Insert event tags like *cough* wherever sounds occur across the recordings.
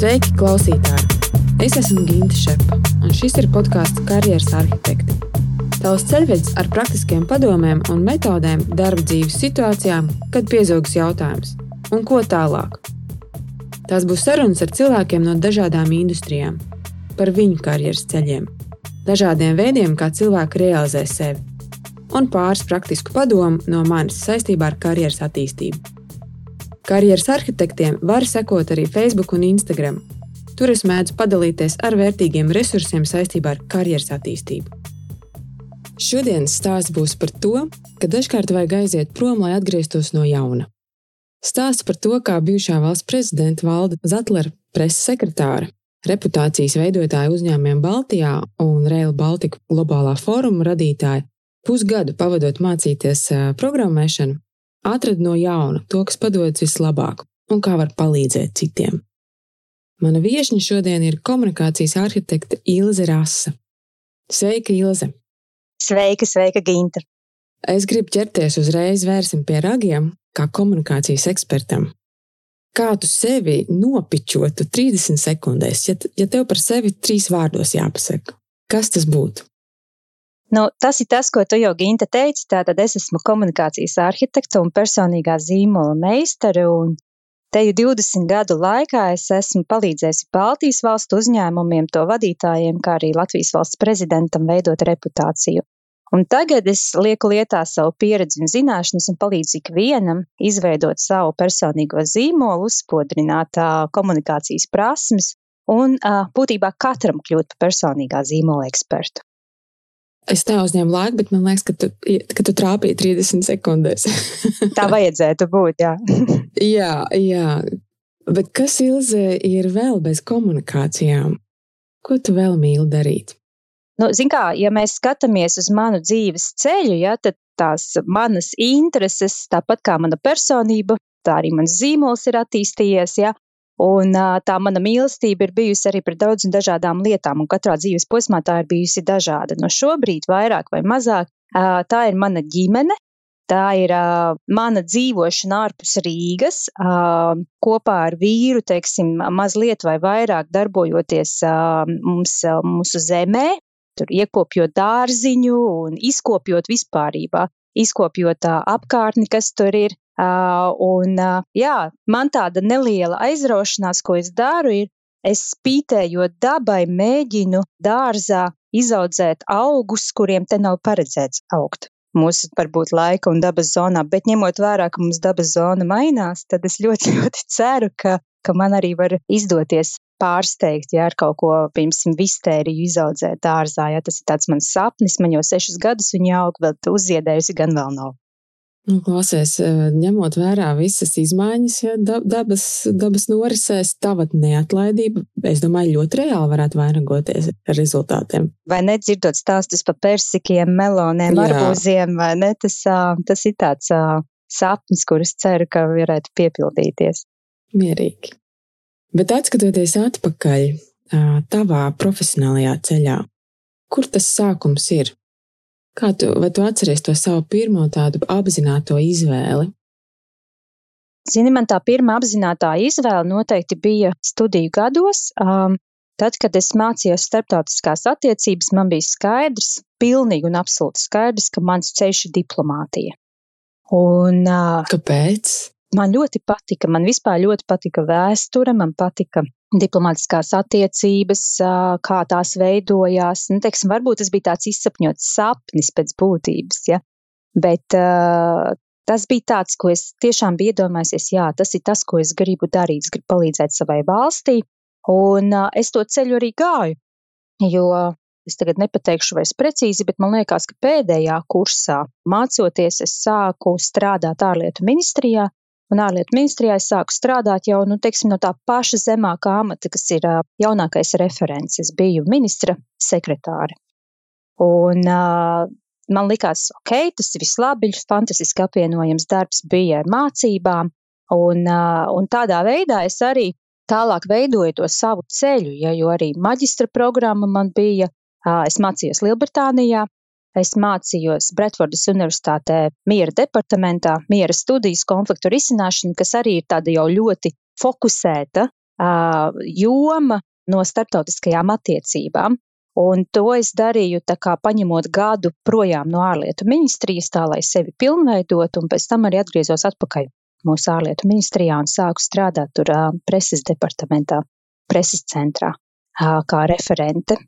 Sveiki, klausītāji! Es esmu Ginte Šepa, un šis ir podkāsts Karjeras arhitekti. Tavs ceļvedis ar praktiskiem padomiem un metodēm darba dzīves situācijām, kad piezogas jautājums, un ko tālāk. Tās būs sarunas ar cilvēkiem no dažādām industrijām, par viņu karjeras ceļiem, dažādiem veidiem, kā cilvēki realizē sevi, un pāris praktisku padomu no manis saistībā ar karjeras attīstību. Karjeras arhitektiem var sekot arī Facebook un Instagram. Tur es mēdzu padalīties ar vērtīgiem resursiem saistībā ar karjeras attīstību. Šodienas stāsts būs par to, ka dažkārt vajag aiziet prom, lai atgrieztos no jauna. Stāsts par to, kā bijušā valsts prezidenta Valda Zatlera preses sekretāra, reputācijas veidotāja uzņēmumiem Baltijā un Rail Baltica globālā fóruma radītāja pusgadu pavadot mācīties programmēšanu, atrada no jauna to, kas padodas vislabāk un kā var palīdzēt citiem. Mana viesne šodien ir komunikācijas arhitekte Ilze Rasa. Sveika, Ilze! Sveika, sveika, Ginta! Es gribu ķerties uzreiz vērsim pie ragiem, kā komunikācijas ekspertam. Kā tu sevi nopičotu 30 sekundēs, ja, ja tev par sevi trīs vārdos jāpasaka? Kas tas būtu? Nu, tas ir tas, ko tu jau Ginta teici. Tātad es esmu komunikācijas arhitekta un personīgā zīmola meistara. Te jau 20 gadu laikā es esmu palīdzējusi Baltijas valstu uzņēmumiem, to vadītājiem, kā arī Latvijas valsts prezidentam veidot reputāciju. Un tagad es lieku lietā savu pieredzi un zināšanas un palīdzu ikvienam izveidot savu personīgo zīmolu, uzspodrināt uh, komunikācijas prasmes un uh, būtībā katram kļūt par personīgā zīmola ekspertu. Es tev uzņēmu laiku, bet man liekas, ka tu, ka tu trāpīji 30 sekundēs. *laughs* Tā vajadzētu būt, jā. *laughs* jā, jā. Bet kas Ilze ir vēl bez komunikācijām? Ko tu vēl mīli darīt? Nu, Ziniet, kā, ja mēs skatāmies uz manu dzīves ceļu, ja, tad tās manas intereses, tāpat kā mana personība, tā arī mans zīmols ir attīstījies. Ja, Un tā mana mīlestība ir bijusi arī par daudzām dažādām lietām, un katrā dzīves posmā tā ir bijusi dažāda. No šobrīd, vairāk vai mazāk, tā ir mana ģimene, tā ir mana dzīvošana ārpus Rīgas, kopā ar vīru, teiksim, mazliet vai vairāk darbojoties mums, mūsu zemē, tur iekopjot dārziņu un izkopjot vispārībā, izkopjot apkārtni, kas tur ir. Un, jā, man tāda neliela aizraušanās, ko es daru, ir, es spītējot dabai, mēģinu dārzā izaudzēt augus, kuriem te nav paredzēts augt. Mūsu varbūt laika un dabas zonā, bet ņemot vērā, ka mums dabas zona mainās, tad es ļoti, *laughs* ļoti ceru, ka, ka man arī var izdoties pārsteigt, ja ar kaut ko, piemēram, vistēriju izaudzēt dārzā. Ja tas ir tāds mans sapnis, man jau sešus gadus viņa aug, vēl uzziedējusi gan vēl nav. Nu, klausies, eh, ņemot vērā visas izmaiņas, ja dabas, dabas norisēs, tava neatlaidība, es domāju, ļoti reāli varētu vainagoties ar rezultātiem. Vai nedzirdot stāstus par persikiem, meloniem, arbūziem, vai ne? Tas, tas ir tāds sapnis, kurus ceru, ka varētu piepildīties. Mierīgi. Bet atskatoties atpakaļ tavā profesionālajā ceļā, kur tas sākums ir? Kā tu, vai tu atceries to savu pirmo tādu apzināto izvēli? Zini, man tā pirmā apzināta izvēle noteikti bija studiju gados. Um, tad, kad es mācījos starptautiskās attiecības, man bija skaidrs, pilnīgi un absolūti skaidrs, ka mans ceļš ir diplomātija. Un, uh, Kāpēc? Man ļoti patika, man vispār ļoti patika vēsture, man patika diplomātiskās attiecības, kā tās veidojās. Nu, teiksim, varbūt tas bija tāds izsapņots sapnis pēc būtības, ja? bet uh, tas bija tāds, ko es tiešām biju iedomājies, jā, tas ir tas, ko es gribu darīt, es gribu palīdzēt savai valstī, un uh, es to ceļu arī gāju, jo es tagad nepateikšu vairs precīzi, bet man liekas, ka pēdējā kursā mācoties, es sāku strādāt ārlietu ministrijā, un ārlietu ministrijā es sāku strādāt jau nu, teiksim, no tā paša zemākā amata, kas ir jaunākais referents. Es biju ministra sekretāre. Un, uh, man likās, ok, tas ir vislabi, fantastiski apvienojams darbs bija ar mācībām, un, uh, un tādā veidā es arī tālāk veidoju to savu ceļu, ja, jo arī maģistra programma man bija, uh, es mācījos Lielbritānijā, Es mācījos Bretfordas Universitātē miera departamentā, miera studijas konfliktu risināšana, kas arī ir tāda jau ļoti fokusēta uh, joma no starptautiskajām attiecībām. Un to es darīju, kā paņemot gadu projām no ārlietu ministrijas, tā lai sevi pilnveidotu, un pēc tam arī atgriezos atpakaļ mūsu ārlietu ministrijā un sāku strādāt tur uh, preses departamentā, preses centrā uh, kā referente.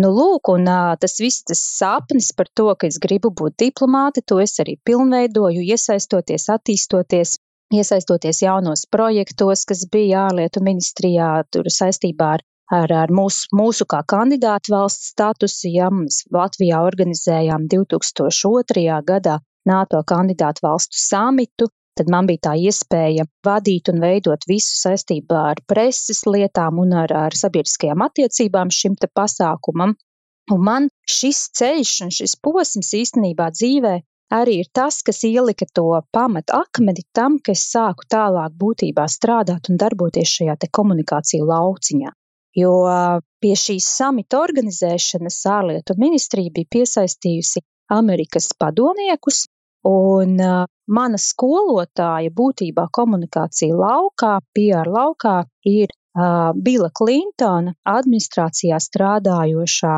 Nu, lūk, un tas viss, tas sapnis par to, ka es gribu būt diplomāte, to es arī pilnveidoju, iesaistoties, attīstoties, iesaistoties jaunos projektos, kas bija ārlietu ministrijā, tur saistībā ar, ar, ar mūsu, mūsu kā kandidātu valsts statusu. Ja mēs Latvijā organizējām 2002. gadā NATO kandidātu valstu samitu, tad man bija tā iespēja vadīt un veidot visu saistībā ar preses lietām un ar, ar sabiedriskajām attiecībām šim te pasākumam. Un man šis ceļš un šis posms īstenībā dzīvē arī ir tas, kas ielika to pamatu akmeni tam, ka es sāku tālāk būtībā strādāt un darboties šajā te komunikāciju lauciņā. Jo pie šīs samita organizēšanas ārlietu ministrija bija piesaistījusi Amerikas padomniekus, Un uh, mana skolotāja būtībā komunikācija laukā, PR laukā, ir uh, Bila Klintona administrācijā strādājošā,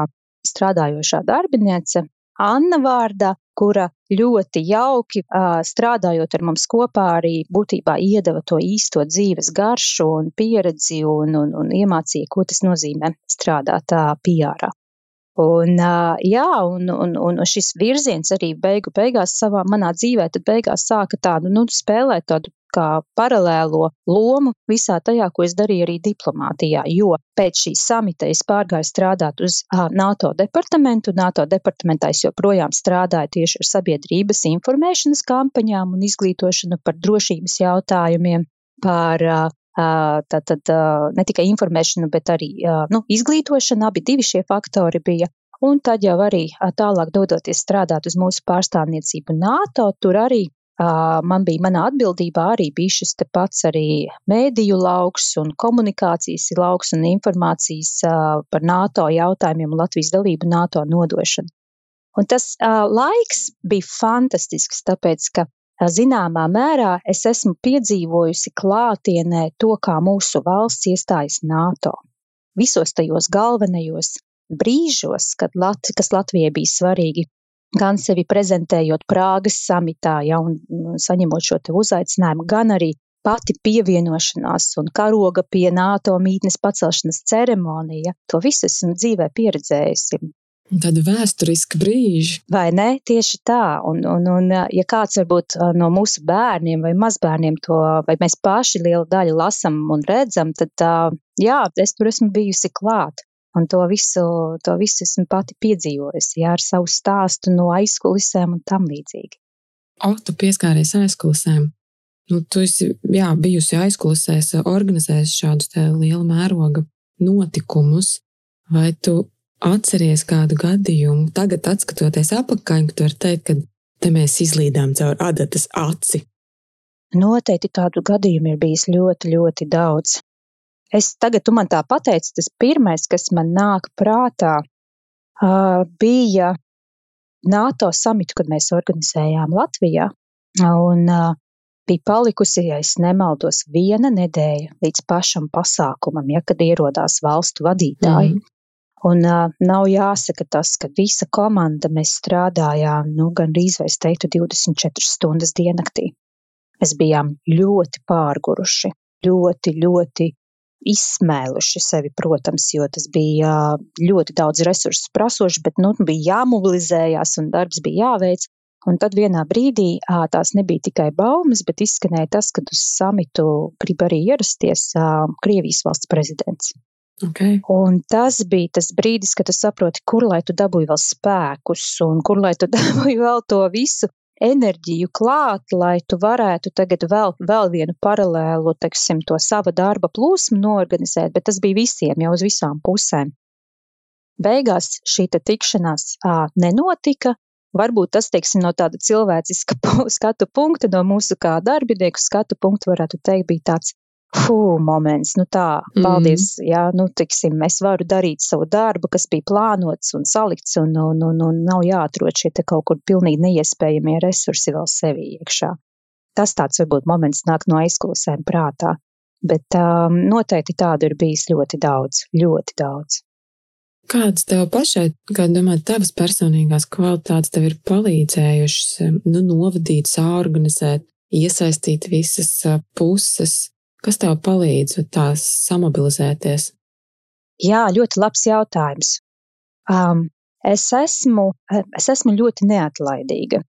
strādājošā darbiniece Anna Vārda, kura ļoti jauki uh, strādājot ar mums kopā arī būtībā iedeva to īsto dzīves garšu un pieredzi un, un, un iemācīja, ko tas nozīmē strādāt uh, PR. Un, jā, un, un, un šis virziens arī beigu beigās savā manā dzīvē, tad beigās sāka tādu, nu, spēlēt tādu kā paralēlo lomu visā tajā, ko es darīju arī diplomātijā, jo pēc šīs samita es pārgāju strādāt uz NATO departamentu. NATO departamentā es joprojām strādāju tieši ar sabiedrības informēšanas kampaņām un izglītošanu par drošības jautājumiem, par Tātad ne tikai informēšana, bet arī nu, izglītošana, abi divi šie faktori bija. Un tad jau arī tālāk dodoties strādāt uz mūsu pārstāvniecību NATO, tur arī man bija manā atbildībā arī bija šis te pats arī mēdīju lauks un komunikācijas lauks un informācijas par NATO jautājumiem un Latvijas dalību NATO nodošanu. Un tas uh, laiks bija fantastisks, tāpēc, ka Zināmā mērā es esmu piedzīvojusi klātienē to, kā mūsu valsts iestājas NATO. Visos tajos galvenajos brīžos, kad Lat kas Latvijai bija svarīgi, gan sevi prezentējot Prāgas samitā, ja, un saņemot šo uzaicinājumu, gan arī pati pievienošanās un karoga pie NATO mītnes pacelšanas ceremonija, to visu esmu dzīvē pieredzējusi. Tāda vēsturiska brīža. Vai ne? Tieši tā. Un, un, un ja kāds varbūt no mūsu bērniem vai mazbērniem to, vai mēs paši lielu daļu lasam un redzam, tad jā, es tur esmu bijusi klāt. Un to visu, to visu esmu pati piedzīvojusi, jā, ar savu stāstu no aizkulisēm un tam līdzīgi. O, tu pieskāries aizkulisēm. Nu, tu esi jā, bijusi aizkulisēs, organizējusi šādus liela mēroga notikumus. Vai tu atceries kādu gadījumu, tagad skatoties atpakaļ, tu vari teikt, ka te mēs izlīdām caur adatas aci. Noteikti tādu gadījumu ir bijis ļoti, ļoti daudz. Es tagad, tu man tā pateici, tas pirmais, kas man nāk prātā, bija NATO samitu, kad mēs organizējām Latvijā. Un bija palikusi, ja es nemaldos, viena nedēļa līdz pašam pasākumam, ja, kad ierodās valstu vadītāji. Mm. Un uh, nav jāsaka tas, ka visa komanda mēs strādājām, nu, gandrīz vai es teiktu, 24 stundas diennaktī. Mēs bijām ļoti pārguruši, ļoti, ļoti izsmēluši sevi, protams, jo tas bija ļoti daudz resursu prasoši, bet nu, bija jāmobilizējās un darbs bija jāveic. Un tad vienā brīdī tās nebija tikai baumas, bet izskanēja tas, ka uz samitu grib arī ierasties Krievijas valsts prezidents. Okay. Un tas bija tas brīdis, kad tu saproti, kur lai tu dabūji vēl spēkus un kur lai tu *laughs* dabūji vēl to visu enerģiju klāt, lai tu varētu tagad vēl, vēl vienu paralēlu, teiksim, to sava darba plūsmu norganizēt, bet tas bija visiem jau uz visām pusēm. Beigās šī tikšanās ā, nenotika. Varbūt tas, teiksim, no tāda cilvēciska *laughs* skatu punkta, no mūsu kā darbinieku skatu punkta, varētu teikt, bija tāds Fū, moments, nu tā, paldies, mm. jā, nu, tiksim, es varu darīt savu darbu, kas bija plānots un salikts, un, un, un, un nav jāatrod šie te kaut kur pilnīgi neiespējamie resursi vēl sevi iekšā. Tas tāds varbūt moments nāk no aizklausēm prātā. Bet um, noteikti tādu ir bijis ļoti daudz, ļoti daudz. Kādas tev pašai, kā domā, tavas personīgās kvalitātes tev ir palīdzējušas nu, novadīt, sāorganizēt, iesaistīt visas puses? Kas tev palīdz tās samobilizēties? Jā, ļoti labs jautājums. Um, es, esmu, es esmu ļoti neatlaidīga.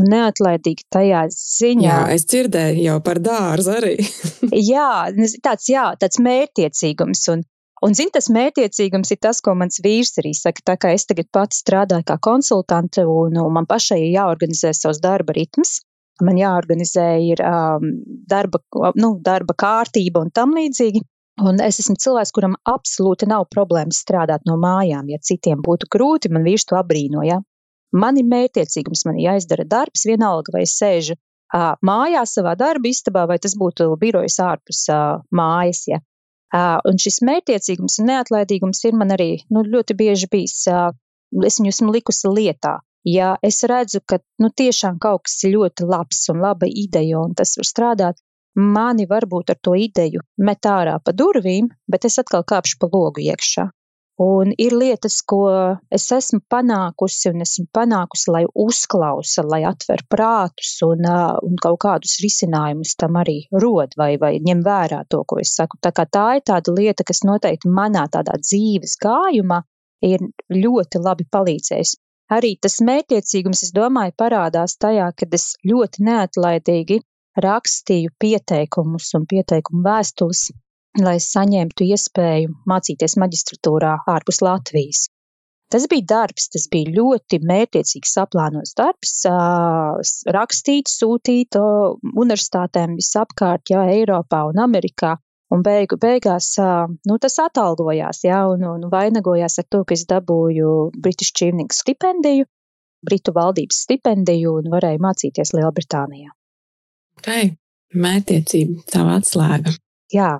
Un neatlaidīga tajā ziņā. Jā, es dzirdēju jau par dārzu arī. *laughs* jā, tāds, jā, tāds mērķiecīgums. Un, Un, zini, tas mērķiecīgums ir tas, ko mans vīrs arī saka. Tā kā es tagad pati strādāju kā konsultante, un, un man pašai jāorganizē savs darba ritms, man jāorganizē ir um, darba, nu, darba kārtība un tam līdzīgi. Un es esmu cilvēks, kuram absolūti nav problēmas strādāt no mājām. Ja citiem būtu grūti, man vīrs to apbrīno. Ja? Man ir mērķiecīgums, man ir jāizdara darbs, vienalga vai sēžu uh, mājās savā darba istabā, vai tas būtu birojas ārpus uh, mājas. Ja? Un šis mērķiecīgums un neatlaidīgums ir man arī nu, ļoti bieži bijis, es viņu esmu likusi lietā. Ja es redzu, ka nu, tiešām kaut kas ir ļoti labs un laba ideja, un tas var strādāt, mani varbūt ar to ideju met ārā pa durvīm, bet es atkal kāpšu pa logu iekšā. Un ir lietas, ko es esmu panākusi, un esmu panākusi, lai uzklausa, lai atver prātus un, un kaut kādus risinājumus tam arī rod vai, vai ņem vērā to, ko es saku. Tā, tā ir tāda lieta, kas noteikti manā tādā dzīves gājumā ir ļoti labi palīdzējis. Arī tas mērķiecīgums, es domāju, parādās tajā, kad es ļoti neatlaidīgi rakstīju pieteikumus un pieteikumu vēstules lai saņemtu iespēju mācīties maģistratūrā ārpus Latvijas. Tas bija darbs, tas bija ļoti mērķiecīgs saplānots darbs, rakstīt, sūtīt universitātēm visapkārt, jā, Eiropā un Amerikā. Un beigu beigās nu, tas atalgojās, jā, un, un vainagojās ar to, ka es dabūju British Achieving stipendiju, Britu valdības stipendiju un varēju mācīties Lielbritānijā. Tai, mērķiecība, tā atslēga. Jā,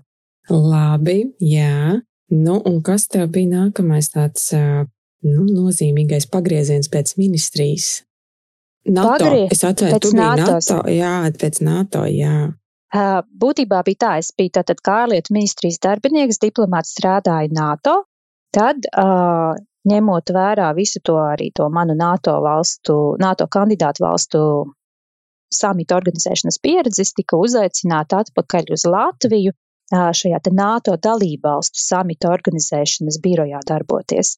Labi, jā. Nu, un kas tev bija nākamais tāds nu, nozīmīgais pagrieziens pēc ministrijas? NATO. Pagrie, es atvēru, tu biji NATO. Jā, pēc NATO, jā. Būtībā bija tā, es biju tātad kā ārlietu ministrijas darbinieks, diplomāts strādāju NATO. Tad, ņemot vērā visu to arī to manu NATO valstu, NATO kandidātu valstu samita organizēšanas pieredzi, es tika uzaicināta atpakaļ uz Latviju šajā NATO dalībvalstu samita organizēšanas birojā darboties.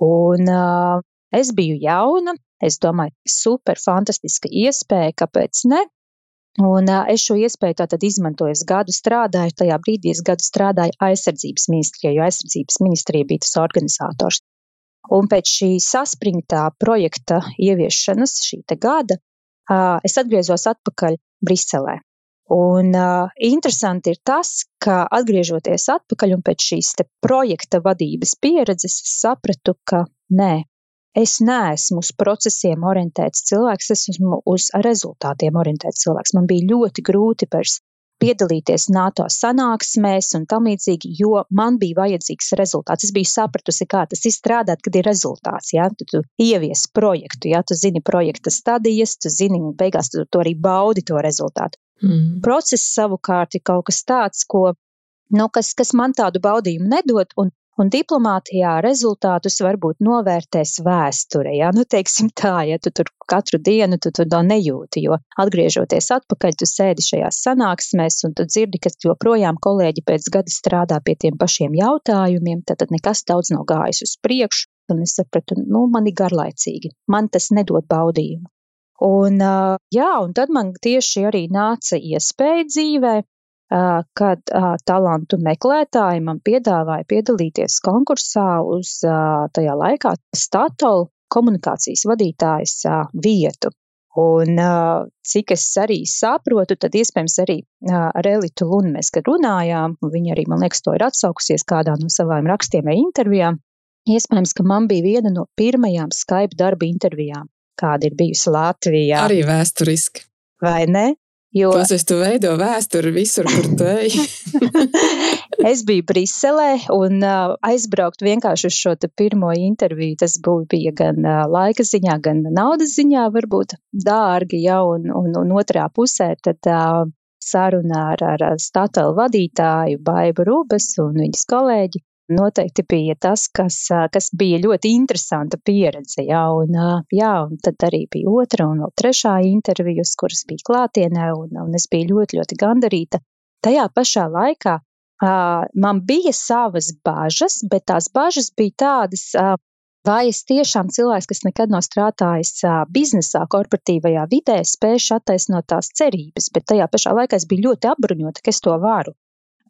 Un uh, es biju jauna, es domāju, super fantastiska iespēja, kāpēc ne? Un uh, es šo iespēju tātad izmantoju. Es gadu strādāju, tajā brīdī es gadu strādāju aizsardzības ministrijā, jo aizsardzības ministrija bija tas organizators. Un pēc šī saspringtā projekta ieviešanas šī gada uh, es atgriezos atpakaļ Briselē. Un uh, interesanti ir tas, ka atgriežoties atpakaļ un pēc šīs projekta vadības pieredzes, es sapratu, ka nē, es neesmu uz procesiem orientēts cilvēks, es esmu uz rezultātiem orientēts cilvēks. Man bija ļoti grūti pēc piedalīties NATO sanāksmēs un tam līdzīgi, jo man bija vajadzīgs rezultāts. Es biju sapratusi, kā tas izstrādāt, kad ir rezultāts. Ja? Tu, tu ievies projektu, ja tu zini projekta stadijas, tu zini, un beigās tu to arī baudi to rezultātu. Mm. Process savukārt ir kaut kas tāds, ko, nu, kas, kas man tādu baudījumu nedod, un, un diplomātijā rezultātus varbūt novērtēs vēsture. Ja? Nu, teiksim tā, ja tu tur katru dienu tu, tu to nejūti, jo atgriežoties atpakaļ, tu sēdi šajās sanāksmēs un tu dzirdi, ka joprojām kolēģi pēc gada strādā pie tiem pašiem jautājumiem, tad, tad nekas daudz nav gājis uz priekšu. Un es sapratu, nu, man ir garlaicīgi, man tas nedod baudījumu. Un, jā, un tad man tieši arī nāca iespēja dzīvē, kad talantu meklētāji man piedāvāja piedalīties konkursā uz tajā laikā Statoil komunikācijas vadītājas vietu. Un cik es arī saprotu, tad iespējams arī ar Elitu Lunu mēs, kad runājām, un viņa arī, man liekas, to ir atsaukusies kādā no savām rakstiem vai intervijām, iespējams, ka man bija viena no pirmajām Skype darba intervijām kāda ir bijusi Latvijā. Arī vēsturiski. Vai ne? Jo... Tas tu veido vēsturi visur, kur tu ej. *laughs* es biju Briselē un uh, aizbraukt vienkārši uz šo pirmo interviju. Tas bija gan uh, laika ziņā, gan naudas ziņā, varbūt dārgi jau, un, un, un otrā pusē tad uh, saruna ar, ar, Statoil vadītāju Baibu Rubes un viņas kolēģi noteikti bija tas, kas, kas bija ļoti interesanta pieredze. Jā, un, jā, un tad arī bija otra un vēl trešā intervijas, kuras bija klātienē, un, un es biju ļoti, ļoti gandarīta. Tajā pašā laikā uh, man bija savas bažas, bet tās bažas bija tādas, uh, vai es tiešām cilvēks, kas nekad nav strādājis uh, biznesā, korporatīvajā vidē, spēšu attaisnot tās cerības, bet tajā pašā laikā es biju ļoti apbruņota, ka es to varu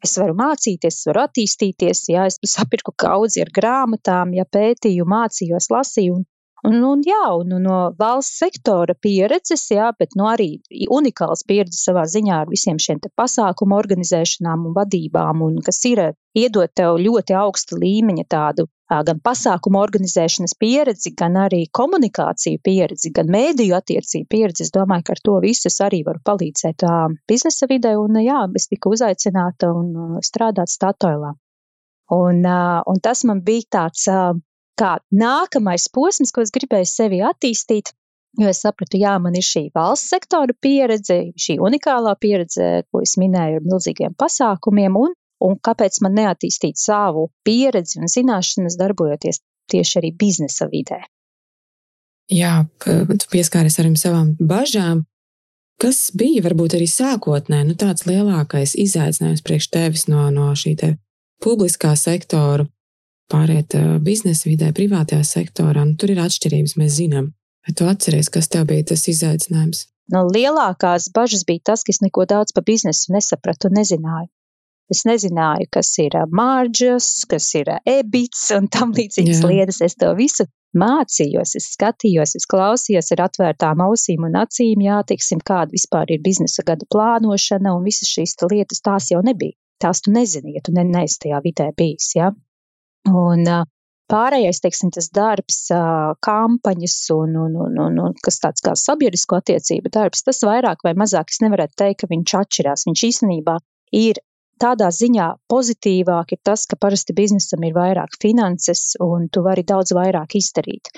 es varu mācīties, es varu attīstīties, ja es sapirku kaudzi ar grāmatām, ja pētīju, mācījos, lasīju. Un, un, un, jā, un no valsts sektora pieredzes, jā, bet nu, arī unikāls pieredze savā ziņā ar visiem šiem pasākumu organizēšanām un vadībām, un kas ir iedot tev ļoti augsta līmeņa tādu gan pasākumu organizēšanas pieredzi, gan arī komunikāciju pieredzi, gan mēdīju attiecību pieredzi. Es domāju, ka ar to visu arī varu palīdzēt biznesa vidē, un jā, es tiku uzaicināta un strādāt Statoilā. Un, un tas man bija tāds kā nākamais posms, ko es gribēju sevi attīstīt. Jo es sapratu, jā, man ir šī valsts sektora pieredze, šī unikālā pieredze, ko es minēju ar milzīgiem pasākumiem, un un kāpēc man neattīstīt savu pieredzi un zināšanas, darbojoties tieši arī biznesa vidē. Jā, tu pieskāries arī savām bažām. Kas bija varbūt arī sākotnē nu, tāds lielākais izaicinājums priekš tevis no, no šī te publiskā sektora, pāriet biznesa vidē, privātajā sektorā? Nu, tur ir atšķirības, mēs zinām. Vai tu atceries, kas tev bija tas izaicinājums? No nu, lielākās bažas bija tas, ka es neko daudz par biznesu nesapratu un nezināju. Es nezināju, kas ir māržas, kas ir ebits un tam līdzīgas Jā. lietas. Es to visu mācījos, es skatījos, es klausījos ar atvērtām ausīm un acīm, jā, teiksim, kāda vispār ir biznesa gada plānošana un visas šīs lietas, tās jau nebija. Tās tu nezini, ja tu ne, neesi tajā vidē bijis, jā. Un pārējais, teiksim, tas darbs, kampaņas un, un, un, un, un kas tāds kā sabiedrisko attiecību darbs, tas vairāk vai mazāk es nevarētu teikt, ka viņš atšķirās. Viņš īstenībā ir tādā ziņā pozitīvāk ir tas, ka parasti biznesam ir vairāk finanses un tu vari daudz vairāk izdarīt.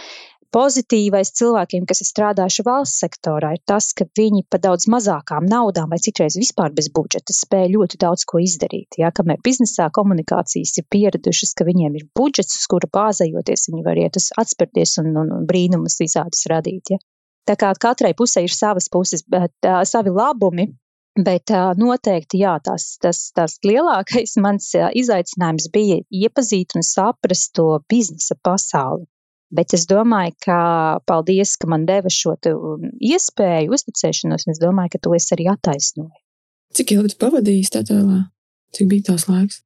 Pozitīvais cilvēkiem, kas ir strādājuši valsts sektorā, ir tas, ka viņi par daudz mazākām naudām vai citreiz vispār bez budžeta spēj ļoti daudz ko izdarīt. Ja? Kamēr biznesā komunikācijas ir pieradušas, ka viņiem ir budžets, uz kura bāzējoties viņi var iet uz atspērties un, un, un brīnumus visādus radīt. Ja? Tā kā katrai pusē ir savas puses, bet uh, savi labumi, Bet noteikti, jā, tas, tas, tas lielākais mans izaicinājums bija iepazīt un saprast to biznesa pasauli. Bet es domāju, ka paldies, ka man deva šo iespēju, uzticēšanos, un es domāju, ka to es arī attaisnoju. Cik ilgi tu pavadīji Statēlā? Cik bija tās laiks?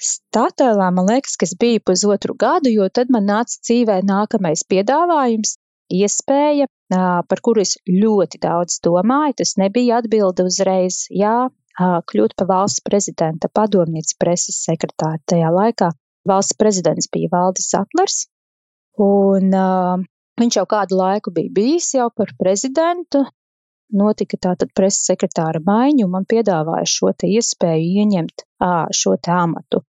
Statēlā man liekas, ka es biju pusotru gadu, jo tad man nāca dzīvē nākamais piedāvājums, iespēja par kuru es ļoti daudz domāju. Tas nebija atbilde uzreiz, jā, kļūt par valsts prezidenta padomnieci preses sekretāri tajā laikā. Valsts prezidents bija Valdis Atlers, un uh, viņš jau kādu laiku bija bijis jau par prezidentu. Notika tātad preses sekretāra maiņa, un man piedāvāja šo iespēju ieņemt ā, šo amatu.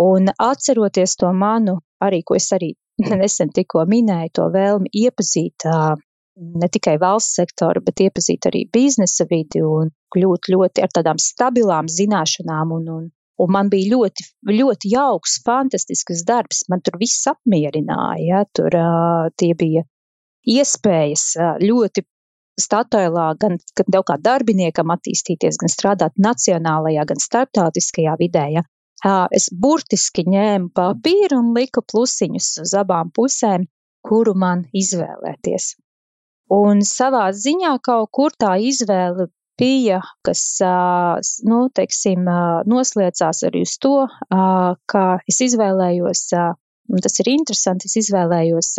Un atceroties to manu, arī ko es arī *laughs* nesen tikko minēju, to vēlmi iepazīt uh, ne tikai valsts sektoru, bet iepazīt arī biznesa vidi un kļūt ļoti ar tādām stabilām zināšanām. Un, un, un man bija ļoti, ļoti jauks, fantastisks darbs. Man tur viss apmierināja. Ja? Tur uh, tie bija iespējas uh, ļoti statoilā, gan, tev kā darbiniekam attīstīties, gan strādāt nacionālajā, gan starptautiskajā vidē. Ja? Es burtiski ņēmu papīru un liku plusiņus uz abām pusēm, kuru man izvēlēties. Un savā ziņā kaut kur tā izvēle bija, kas, nu, teiksim, nosliecās arī uz to, ka es izvēlējos, un tas ir interesanti, es izvēlējos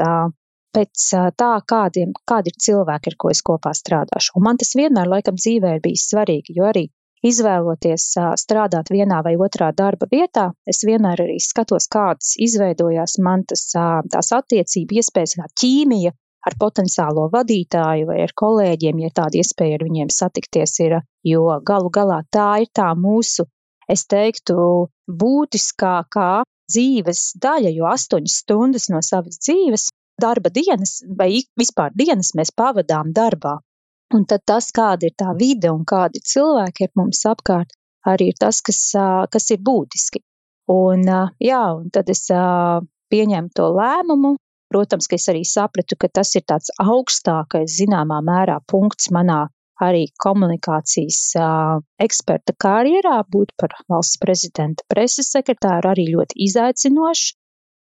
pēc tā, kādiem, kādi ir cilvēki, ar ko es kopā strādāšu. Un man tas vienmēr, laikam, dzīvē ir bijis svarīgi, jo arī izvēloties strādāt vienā vai otrā darba vietā, es vienmēr arī skatos, kādas izveidojās man tas, tās attiecību iespējas, kā ķīmija, ar potenciālo vadītāju vai ar kolēģiem, ja tāda iespēja ar viņiem satikties ir, jo galu galā tā ir tā mūsu, es teiktu, būtiskākā dzīves daļa, jo astoņas stundas no savas dzīves darba dienas vai vispār dienas mēs pavadām darbā. Un tad tas, kāda ir tā vide un kādi cilvēki ir mums apkārt, arī ir tas, kas, kas ir būtiski. Un, jā, un tad es pieņēmu to lēmumu. Protams, ka es arī sapratu, ka tas ir tāds augstākais, zināmā mērā, punkts manā arī komunikācijas uh, eksperta karjerā. Būt par valsts prezidenta preses sekretāru arī ļoti izaicinoši.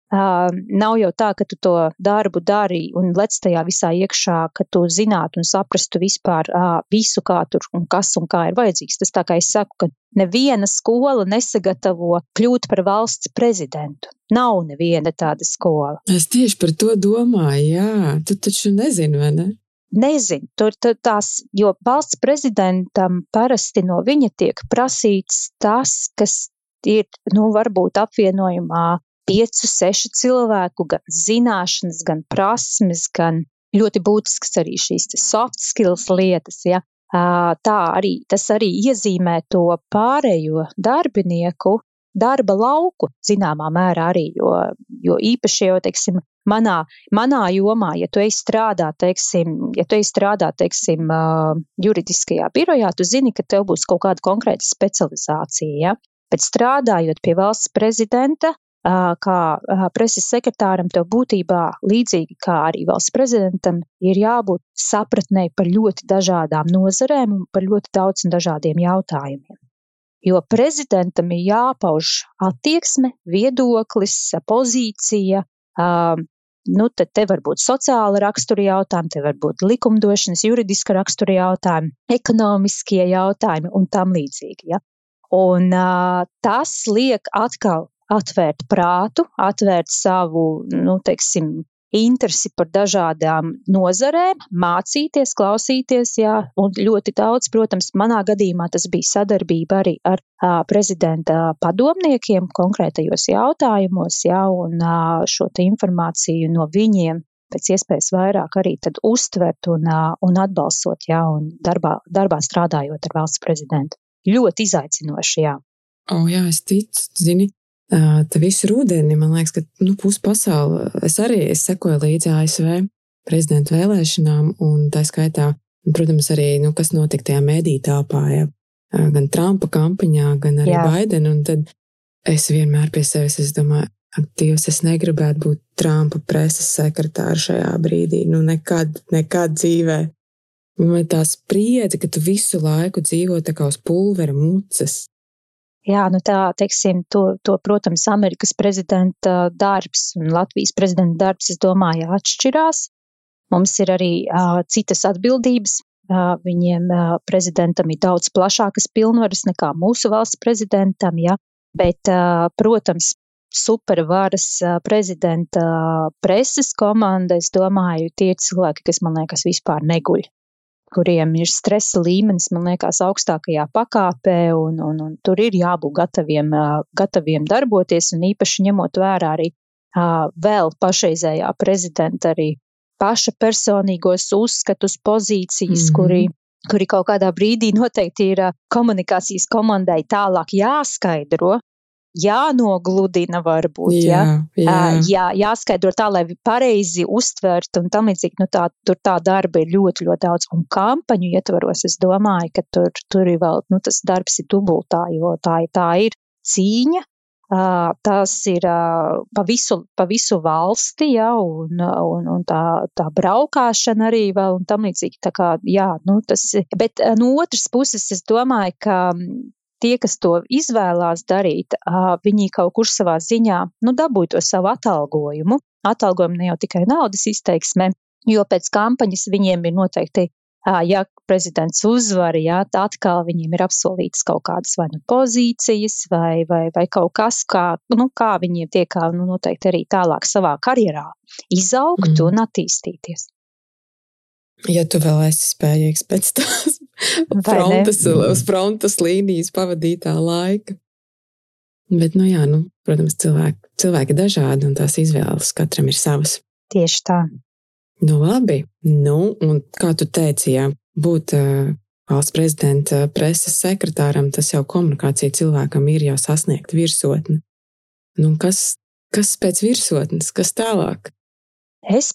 Uh, nav jau tā, ka tu to darbu dari un lec tajā visā iekšā, ka tu zinātu un saprastu vispār uh, visu, kā tur un kas un kā ir vajadzīgs. Tas tā kā es saku, ka neviena skola nesagatavo kļūt par valsts prezidentu. Nav neviena tāda skola. Es tieši par to domāju, jā, tu taču nezini, vai ne? Nezinu, tur, tās, jo valsts prezidentam parasti no viņa tiek prasīts tas, kas ir, nu, varbūt apvienojumā piecu, sešu cilvēku gan zināšanas, gan prasmes, gan ļoti būtisks arī šīs soft skills lietas. Ja? Tā arī tas arī iezīmē to pārējo darbinieku darba lauku, zināmā mērā arī, jo, jo īpaši jau, teiksim, manā, manā jomā, ja tu ej strādāt, teiksim, ja tu ej strādāt, teiksim, juridiskajā birojā, tu zini, ka tev būs kaut kāda konkrēta specializācija, ja? Bet strādājot pie valsts prezidenta, kā preses sekretāram, tev būtībā līdzīgi kā arī valsts prezidentam ir jābūt sapratnē par ļoti dažādām nozarēm un par ļoti daudz un dažādiem jautājumiem. Jo prezidentam ir jāpauž attieksme, viedoklis, pozīcija. Nu, tad te var būt sociāla rakstura jautājumi, te var būt likumdošanas, juridiska rakstura jautājumi, ekonomiskie jautājumi un tam līdzīgi. Ja? Un uh, tas liek atkal atvērt prātu, atvērt savu, nu, teiksim, interesi par dažādām nozarēm, mācīties, klausīties, jā, un ļoti daudz, protams, manā gadījumā tas bija sadarbība arī ar a, prezidenta padomniekiem konkrētajos jautājumos, jā, un a, šo informāciju no viņiem pēc iespējas vairāk arī uztvert un, a, un atbalstot, jā, un darbā, darbā strādājot ar valsts prezidentu. Ļoti izaicinoši, jā. O, jā, es ticu, zini, Tā visu rudenī, man liekas, ka nu, pusi pasaule, es arī es sekoju līdzi ASV prezidenta vēlēšanām, un tā skaitā, protams, arī, nu, kas notika tajā mediju telpā, ja, gan Trumpa kampaņā, gan arī Jā. Baidena, un tad es vienmēr pie sevis, es domāju, Dievs, es negribētu būt Trumpa preses sekretāra šajā brīdī, nu, nekad, nekad dzīvē. Man tā spriedze, ka tu visu laiku dzīvo tā kā uz pulvera mucas. Jā, nu tā, teiksim, to, to, protams, Amerikas prezidenta darbs un Latvijas prezidenta darbs, es domāju, atšķirās. Mums ir arī uh, citas atbildības. Uh, viņiem uh, prezidentam ir daudz plašākas pilnvaras nekā mūsu valsts prezidentam, ja? bet, uh, protams, supervaras prezidenta preses komanda, es domāju, tie cilvēki, kas man liekas vispār neguļ kuriem ir stresa līmenis, man liekas, augstākajā pakāpē, un, un, un tur ir jābūt gataviem, gataviem darboties, un īpaši ņemot vērā arī vēl pašreizējā prezidenta arī paša personīgos uzskatus, pozīcijas, mm -hmm. kuri, kuri kaut kādā brīdī noteikti ir komunikācijas komandai tālāk jāskaidro, jānogludina, varbūt. Jā, ja? jā. jā, jāskaidro tā, lai pareizi uztvert un tam līdzīgi. Nu, tā, tur tā darba ir ļoti, ļoti daudz. Un kampaņu ietvaros es domāju, ka tur, tur ir vēl, nu, tas darbs ir dubultā, jo tā, tā ir cīņa. Uh, tas ir uh, pa, visu, pa visu valsti, ja, un, un, un tā, tā braukšana arī vēl un tam līdzīgi. Tā kā, jā, nu, tas, bet no otras puses es domāju, ka tie, kas to izvēlās darīt, viņi kaut kur savā ziņā nu, dabūja to savu atalgojumu. Atalgojumu ne jau tikai naudas izteiksmē, jo pēc kampaņas viņiem ir noteikti, ja prezidents uzvar, jā, tad atkal viņiem ir apsolītas kaut kādas vai nu pozīcijas, vai, vai, vai kaut kas, kā, nu, kā viņiem tiek nu, noteikti arī tālāk savā karjerā izaugt mm. un attīstīties. Ja tu vēl esi spējīgs pēc tās frontes, uz frontes līnijas pavadītā laika. Bet, nu jā, nu, protams, cilvēki, cilvēki ir dažādi un tās izvēles katram ir savas. Tieši tā. Nu, labi. Nu, un kā tu teici, jā, būt uh, valsts prezidenta preses sekretāram, tas jau komunikācija cilvēkam ir jau sasniegt virsotni. Nu, kas, kas pēc virsotnes, kas tālāk? Es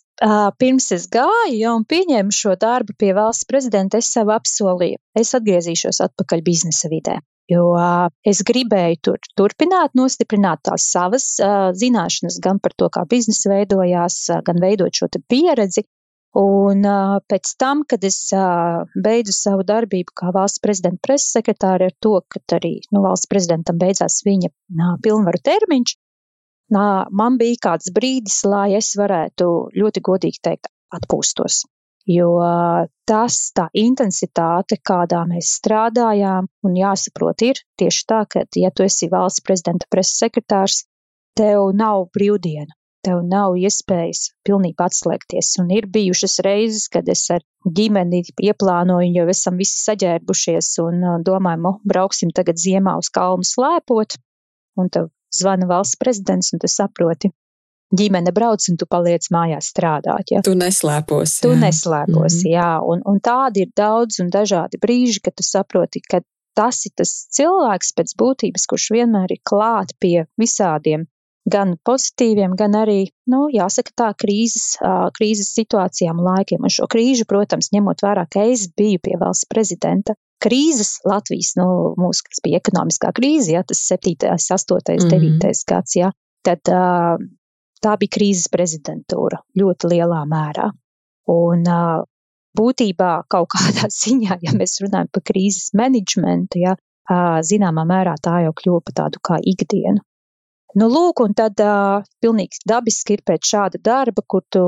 pirms es gāju ja, un pieņēmu šo darbu pie valsts prezidenta, es sev apsolīju, es atgriezīšos atpakaļ biznesa vidē. Jo es gribēju tur turpināt, nostiprināt tās savas zināšanas gan par to, kā biznesa veidojās, gan veidot šo pieredzi. Un pēc tam, kad es beidzu savu darbību kā valsts prezidenta preses sekretāra ar to, ka arī nu, valsts prezidentam beidzās viņa pilnvaru termiņš, man bija kāds brīdis, lai es varētu ļoti godīgi teikt, atpūstos. Jo tas, tā intensitāte, kādā mēs strādājām, un jāsaprot, ir tieši tā, ka, ja tu esi valsts prezidenta preses sekretārs, tev nav brīvdiena, tev nav iespējas pilnībā atslēgties. Un ir bijušas reizes, kad es ar ģimeni ieplānoju, jau esam visi saģērbušies un domājam, oh, brauksim tagad ziemā uz kalnu slēpot, un tev zvana valsts prezidents, un tu saproti, ģimene brauc un tu paliec mājās strādāt. Ja? Tu neslēpos. Tu jā. neslēpos, mm -hmm. jā. Un, un tādi ir daudz un dažādi brīži, kad tu saproti, ka tas ir tas cilvēks pēc būtības, kurš vienmēr ir klāt pie visādiem gan pozitīviem, gan arī, nu, jāsaka tā, krīzes, krīzes situācijām un laikiem. Un šo krīžu, protams, ņemot vērā, ka es biju pie valsts prezidenta, krīzes Latvijas, nu, mūsu, kas bija ekonomiskā krīze, ja, tas 7., 8., 9. Mm -hmm. gads, ja, tad tā bija krīzes prezidentūra ļoti lielā mērā. Un būtībā kaut kādā *laughs* ziņā, ja mēs runājam par krīzes menedžmentu, ja, zināmā mērā tā jau kļuva par tādu kā ikdienu. Nu, lūk, un tad uh, pilnīgi dabiski ir pēc šāda darba, kur tu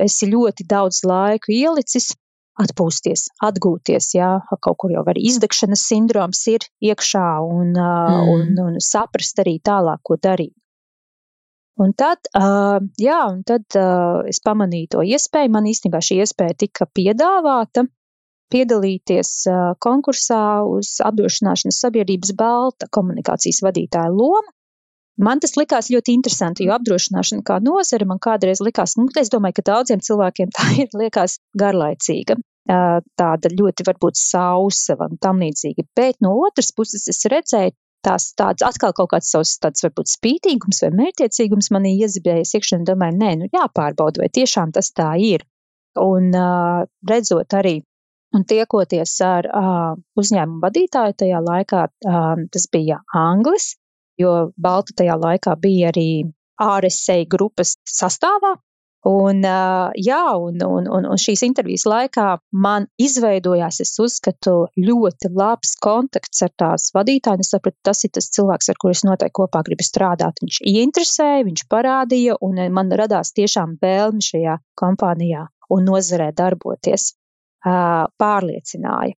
esi ļoti daudz laiku ielicis, atpūsties, atgūties. Jā, kaut kur jau arī izdegšanas sindroms ir iekšā un, uh, mm. un, un saprast arī tālāk, ko darīt. Un tad, uh, jā, un tad uh, es pamanīju to iespēju. Man īstenībā šī iespēja tika piedāvāta piedalīties uh, konkursā uz apdrošināšanas sabiedrības balta komunikācijas vadītāja lomu. Man tas likās ļoti interesanti, jo apdrošināšana kā nozare man kādreiz likās, nu, es domāju, ka daudziem cilvēkiem tā ir liekas garlaicīga, tāda ļoti varbūt sausa un tam līdzīga. Bet no otras puses es redzēju tās tāds atkal kaut kāds savs tāds varbūt spītīgums vai mērķiecīgums manī iezibējies iekšā un domāju, nē, nu jāpārbauda, vai tiešām tas tā ir. Un uh, redzot arī un tiekoties ar uh, uzņēmumu vadītāju tajā laikā, uh, tas bija Anglis, jo Balta tajā laikā bija arī RSA grupas sastāvā, Un, jā, un, un, un, un šīs intervijas laikā man izveidojās, es uzskatu, ļoti labs kontakts ar tās vadītāju. Es sapratu, tas ir tas cilvēks, ar kuru es noteikti kopā gribu strādāt. Viņš ieinteresēja, viņš parādīja, un man radās tiešām vēlme šajā kompānijā un nozarē darboties. Pārliecināja.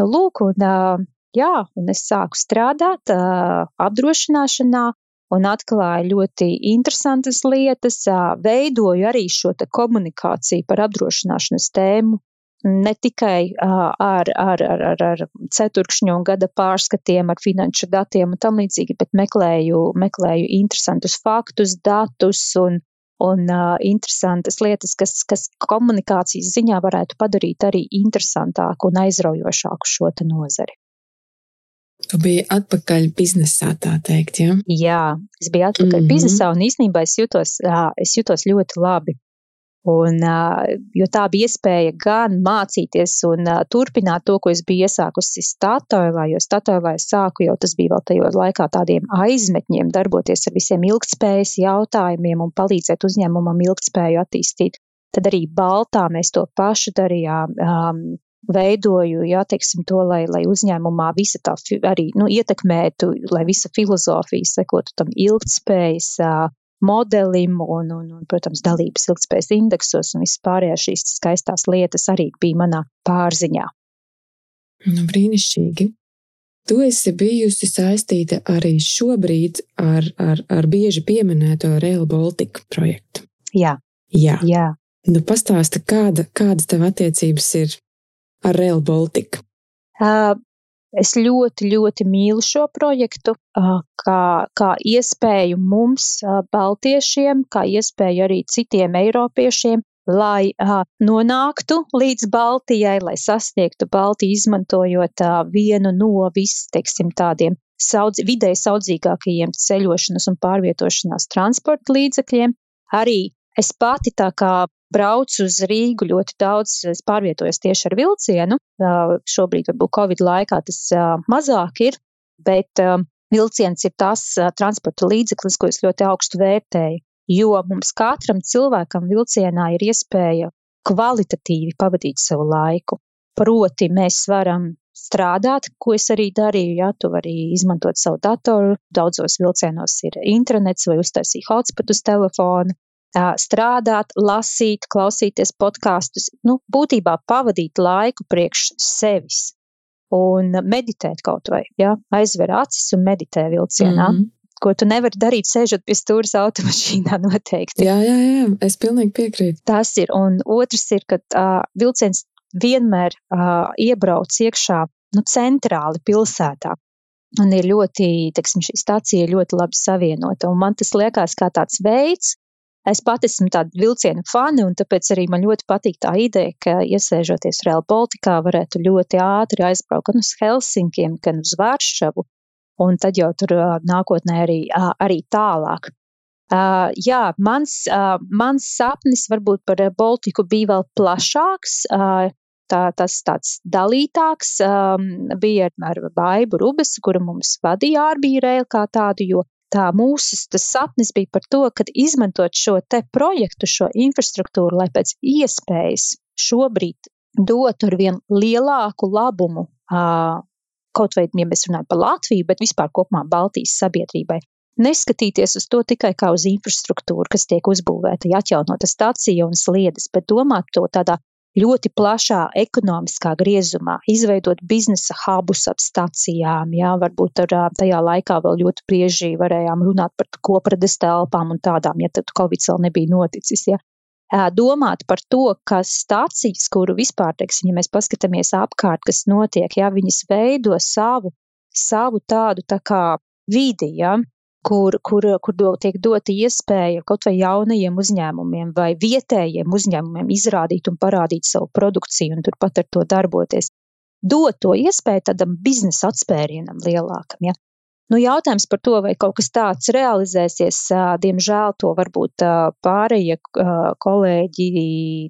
Nu, lūk, un, jā, un es sāku strādāt apdrošināšanā, un atklāju ļoti interesantas lietas, veidoju arī šo komunikāciju par apdrošināšanas tēmu. Ne tikai ar, ar, ar, ar, ar ceturkšņu gada pārskatiem, ar finanšu datiem un tam līdzīgi, bet meklēju, meklēju interesantus faktus, datus un, un uh, interesantas lietas, kas, kas komunikācijas ziņā varētu padarīt arī interesantāku un aizraujošāku šo nozari. Tu biji atpakaļ biznesā, tā teikt, ja? Jā, es biju atpakaļ mm -hmm. biznesā un īstenībā es jutos, es jutos ļoti labi. Un, jo tā bija iespēja gan mācīties un turpināt to, ko es biju iesākusi Statoilā, jo Statoilā es sāku jau tas bija vēl tajos laikā tādiem aizmetņiem, darboties ar visiem ilgtspējas jautājumiem un palīdzēt uzņēmumam ilgtspēju attīstīt. Tad arī Baltā mēs to pašu darījām. Um, veidoju, jā, teiksim, to, lai, lai uzņēmumā visa tā arī nu, ietekmētu, lai visa filozofija sekotu tam ilgtspējas modelim un, un, un, protams, dalības ilgtspējas indeksos un vispārējās šīs skaistās lietas arī bija manā pārziņā. Nu, brīnišķīgi. Tu esi bijusi saistīta arī šobrīd ar, ar, ar bieži pieminēto Rail Baltica projektu. Jā. Jā. Jā. Nu, pastāsti, kāda, kādas tev attiecības ir ar Rail Baltica? Uh, es ļoti, ļoti mīlu šo projektu, uh, kā, kā iespēju mums, uh, Baltiešiem, kā iespēju arī citiem Eiropiešiem, lai uh, nonāktu līdz Baltijai, lai sasniegtu Baltiju, izmantojot uh, vienu no visiem tādiem saudz, vidēji saudzīgākajiem ceļošanas un pārvietošanās transporta līdzekļiem, arī Es pati tā kā braucu uz Rīgu ļoti daudz, es pārvietojos tieši ar vilcienu. Šobrīd, varbūt Covid laikā tas mazāk ir, bet vilciens ir tas transporta līdzeklis, ko es ļoti augstu vērtēju. Jo mums katram cilvēkam vilcienā ir iespēja kvalitatīvi pavadīt savu laiku. Proti, mēs varam strādāt, ko es arī darīju. Ja, tu vari izmantot savu datoru, daudzos vilcienos ir internets vai uztaisīt hotspot uz telefona. Strādāt, lasīt, klausīties podkāstus, nu, būtībā pavadīt laiku priekš sevis un meditēt kaut vai, ja, aizver acis un meditē vilcienā. Mm -hmm ko tu nevari darīt, sēžot pie stūres automašīnā *laughs* noteikti. Jā, jā, jā, es pilnīgi piekrītu. Tas ir, un otrs ir, ka uh, vilciens vienmēr uh, iebrauc iekšā nu, centrāli pilsētā. Un ir ļoti, teiksim, šī stacija ir ļoti labi savienota. Un man tas liekas kā tāds veids, es pati esmu tāda vilciena fani, un tāpēc arī man ļoti patīk tā ideja, ka iesēžoties Real Baltikā varētu ļoti ātri aizbraukt gan uz Helsinkiem, gan uz Vāršavu, un tad jau tur nākotnē arī, arī tālāk. Uh, jā, mans, uh, mans sapnis varbūt par Baltiku bija vēl plašāks. Uh, tā, tas tāds dalītāks um, bija ar Baibu Rubesu, kura mums vadīja ārbīrēlu kā tādu, jo tā mūsu sapnis bija par to, ka izmantot šo te projektu, šo infrastruktūru, lai pēc iespējas šobrīd dotu ar vien lielāku labumu, kaut vai, ja mēs runājam par Latviju, bet vispār kopumā Baltijas sabiedrībai. Neskatīties uz to tikai kā uz infrastruktūru, kas tiek uzbūvēta, ja atjaunota stacija un sliedes, bet domāt to tādā ļoti plašā ekonomiskā griezumā, izveidot biznesa hubus ap stacijām. Jā, varbūt ar, tajā laikā vēl ļoti bieži varējām runāt par koprades telpām un tādām, ja tad Covid vēl nebija noticis. Jā. Domāt par to, ka stācijas, kuru vispār, teiksim, ja mēs paskatāmies apkārt, kas notiek, jā, viņas veido savu, savu tādu tā kā vidi, jā, kur, kur, kur do, tiek dota iespēja kaut vai jaunajiem uzņēmumiem vai vietējiem uzņēmumiem izrādīt un parādīt savu produkciju un turpat ar to darboties. Dot to iespēju tādam biznesa atspērienam lielākam. Ja? Nu, jautājums par to, vai kaut kas tāds realizēsies, diemžēl to varbūt pārējie kolēģi,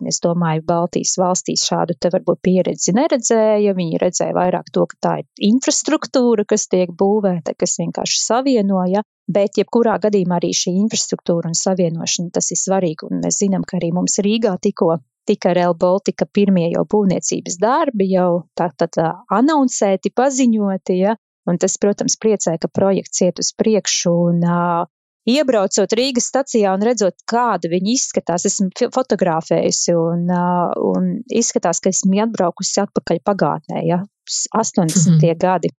es domāju, Baltijas valstīs šādu te varbūt pieredzi neredzēja. Viņi redzēja vairāk to, ka tā ir infrastruktūra, kas tiek būvēta, kas vienkārši savienoja. Bet, jebkurā gadījumā arī šī infrastruktūra un savienošana tas ir svarīgi. Un mēs zinām, ka arī mums Rīgā tikko tika Real Baltica pirmie jau būvniecības darbi, jau tā tad anoncēti, paziņoti. Ja? Un tas, protams, priecē, ka projekts iet uz priekšu. Un, uh, iebraucot Rīgas stacijā un redzot, kāda viņi izskatās, esmu fotografējusi un, uh, un izskatās, ka esmu atbraukusi atpakaļ pagātnē, ja, 80. Mm -hmm. gadi.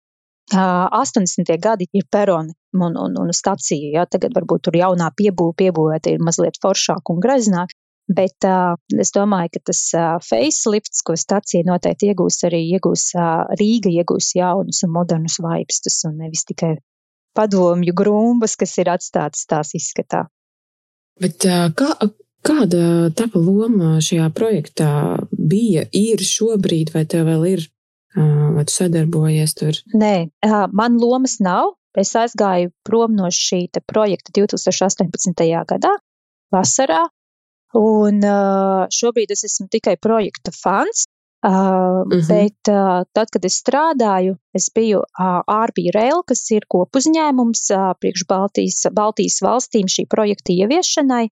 Uh, 80. gadi ir peroni un, un, un stacija. Ja, tagad varbūt tur jaunā piebūve piebūvēta ir mazliet foršāk un greznāk, Bet uh, es domāju, ka tas uh, facelifts, ko stacija noteikti iegūs, arī iegūs uh, Rīga, iegūs jaunus un modernus vaipstus, un nevis tikai padomju grumbas, kas ir atstātas tās izskatā. Bet uh, kā, kāda tava loma šajā projektā bija, ir šobrīd, vai tev vēl ir, uh, vai tu sadarbojies tur? Nē, uh, man lomas nav. Es aizgāju prom no šī projekta 2018. gadā, vasarā, Un uh, šobrīd es esmu tikai projekta fans. Uh, uh -huh. Bet uh, tad, kad es strādāju, es biju uh, RB Rail, kas ir kopuzņēmums uh, priekš Baltijas, Baltijas valstīm šī projekta ieviešanai.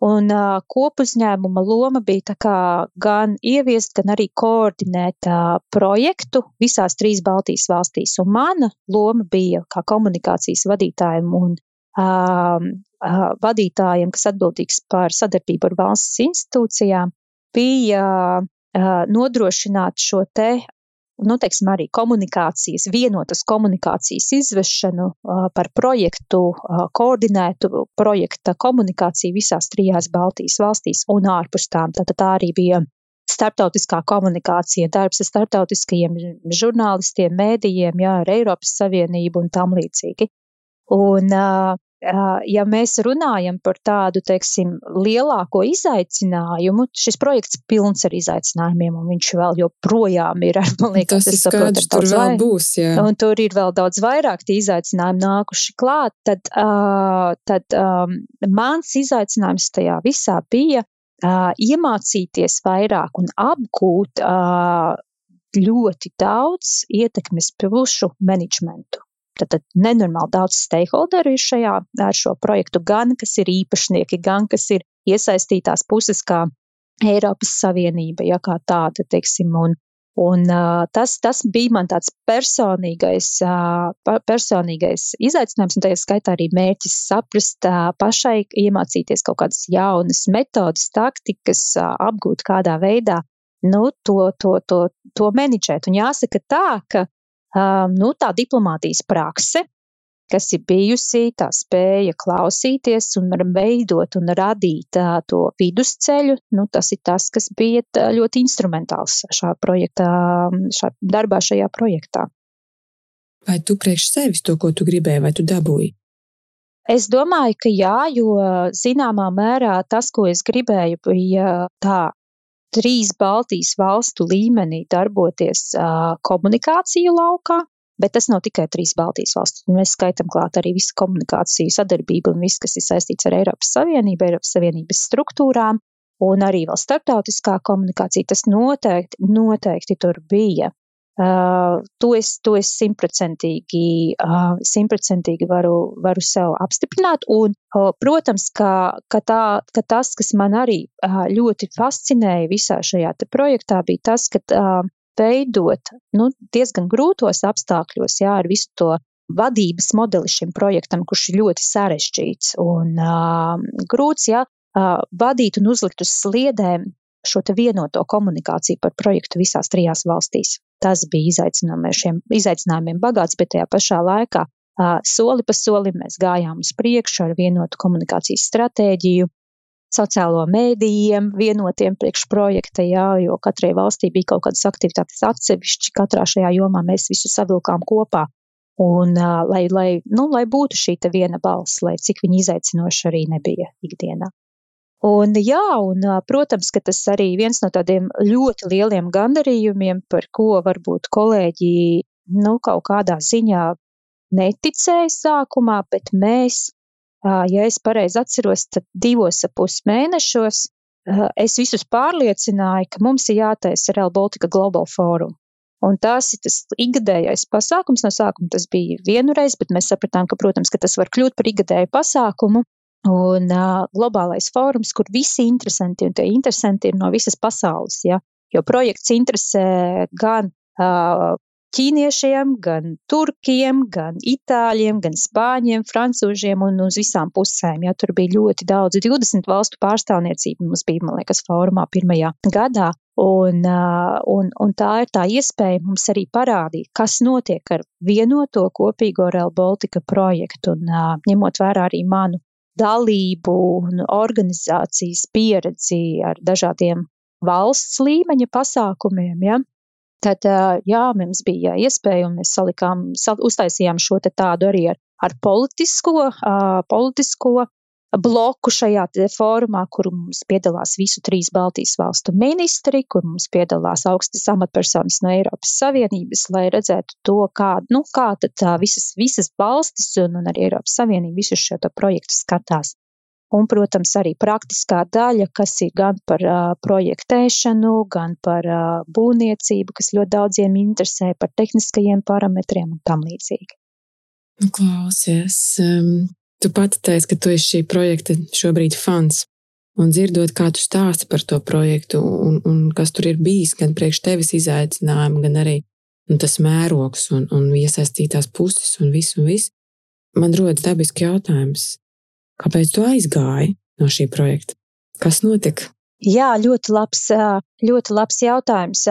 Un uh, kopuzņēmuma loma bija gan ieviest, gan arī koordinēt uh, projektu visās trīs Baltijas valstīs. Un mana loma bija kā komunikācijas vadītājiem un um, vadītājiem, kas atbildīgs par sadarbību ar valsts institūcijām, bija nodrošināt šo te, nu, teiksim, arī komunikācijas, vienotas komunikācijas izvešanu par projektu, koordinētu projekta komunikāciju visās trijās Baltijas valstīs un ārpus tām. Tātad tā arī bija starptautiskā komunikācija, darbs ar starptautiskajiem žurnālistiem, mēdījiem, jā, ar Eiropas Savienību un tam līdzīgi. Un uh, ja mēs runājam par tādu, teiksim, lielāko izaicinājumu, šis projekts pilns ar izaicinājumiem, un viņš vēl joprojām ir, *laughs* man liekas, tas ir skaidrs, tur vēl vai... būs, jā. Un tur ir vēl daudz vairāk tie izaicinājumi nākuši klāt, tad, uh, tad um, mans izaicinājums tajā visā bija uh, iemācīties vairāk un apgūt uh, ļoti daudz ietekmes pušu menedžmentu. Tad nenormāli daudz stakeholderu ir šajā ar šo projektu, gan kas ir īpašnieki, gan kas ir iesaistītās puses, kā Eiropas Savienība, ja kā tāda, teiksim, un, un uh, tas, tas bija man tāds personīgais, uh, personīgais izaicinājums, un tajā skaitā arī mērķis saprast uh, pašai, iemācīties kaut kādas jaunas metodas, taktikas, uh, apgūt kādā veidā, nu, to, to, to, to menedžēt. Un jāsaka tā, ka nu, tā diplomātijas prakse, kas ir bijusi, tā spēja klausīties un veidot un radīt to vidusceļu, nu, tas ir tas, kas bija ļoti instrumentāls šā projektā, šā darbā šajā projektā. Vai tu priekš sevis to, ko tu gribēji, vai tu dabūji? Es domāju, ka jā, jo zināmā mērā tas, ko es gribēju, bija tā trīs Baltijas valstu līmenī darboties uh, komunikāciju laukā, bet tas nav tikai trīs Baltijas valsts. Mēs skaitām klāt arī visu komunikāciju sadarbību un viss, kas ir saistīts ar Eiropas Savienību, Eiropas Savienības struktūrām un arī vēl starptautiskā komunikācija. Tas noteikti, noteikti tur bija. Uh, to es, to es simtprocentīgi, uh, simtprocentīgi varu, varu sev apstiprināt. Un, uh, protams, ka, ka, tā, ka tas, kas man arī uh, ļoti fascinēja visā šajā projektā, bija tas, ka uh, veidot nu, diezgan grūtos apstākļos, jā, ar visu to vadības modeli šim projektam, kurš ir ļoti sarežģīts un uh, grūts, jā, uh, vadīt un uzlikt uz sliedēm šo vienoto komunikāciju par projektu visās trijās valstīs. Tas bija izaicinājumiem, izaicinājumiem bagāts, bet tajā pašā laikā soli pa solim mēs gājām uz priekšu ar vienotu komunikācijas stratēģiju, sociālo mēdījiem, vienotiem priekšprojekta, jā, jo katrai valstī bija kaut kādas aktivitātes atsevišķi, katrā šajā jomā mēs visu savilkām kopā. Un, lai, lai, nu, lai būtu šī viena balss, lai cik viņa izaicinoša arī nebija ikdienā. Un, jā, un, protams, ka tas arī viens no tādiem ļoti lieliem gandarījumiem, par ko varbūt kolēģi nu, kaut kādā ziņā neticēja sākumā, bet mēs, ja es pareizi atceros, tad divos ap pus mēnešos es visus pārliecināju, ka mums ir jātaisa Real Baltica Global Forum. Un tas ir tas ikgadējais pasākums. No sākuma tas bija vienu reizi, bet mēs sapratām, ka, protams, ka tas var kļūt par ikgadēju pasākumu un uh, globālais fórums, kur visi interesanti, un tie interesanti ir no visas pasaules, ja, jo projekts interesē gan uh, ķīniešiem, gan turkiem, gan itāļiem, gan spāņiem, francūžiem un uz visām pusēm. Ja, tur bija ļoti daudz, 20 valstu pārstāvniecība mums bija, man liekas, fórumā pirmajā gadā. Un, un, un tā ir tā iespēja mums arī parādīt, kas notiek ar vienoto kopīgo Real Baltica projektu. Un, ņemot vērā arī manu dalību un organizācijas pieredzi ar dažādiem valsts līmeņa pasākumiem, ja, tad, jā, mums bija iespēja un mēs salikām, uztaisījām šo tādu arī ar, ar politisko, politisko bloku šajā fórumā, kur mums piedalās visu trīs Baltijas valstu ministri, kur mums piedalās augstas amatpersonas no Eiropas Savienības, lai redzētu to, kā, nu, kā tad visas, visas valstis un, un arī Eiropas Savienība visu šo projektu skatās. Un, protams, arī praktiskā daļa, kas ir gan par uh, projektēšanu, gan par uh, būvniecību, kas ļoti daudziem interesē, par tehniskajiem parametriem un tam līdzīgi. Klausies, um, Tu pati teici, ka tu esi šī projekta šobrīd fans. Un dzirdot, kā tu stāsti par to projektu, un, un kas tur ir bijis, gan priekš tevis izaicinājumi, gan arī un tas mērogs un, un iesaistītās puses un viss, un viss, man rodas dabiski jautājums, kāpēc tu aizgāji no šī projekta? Kas notika? Jā, ļoti labs, ļoti labs jautājums.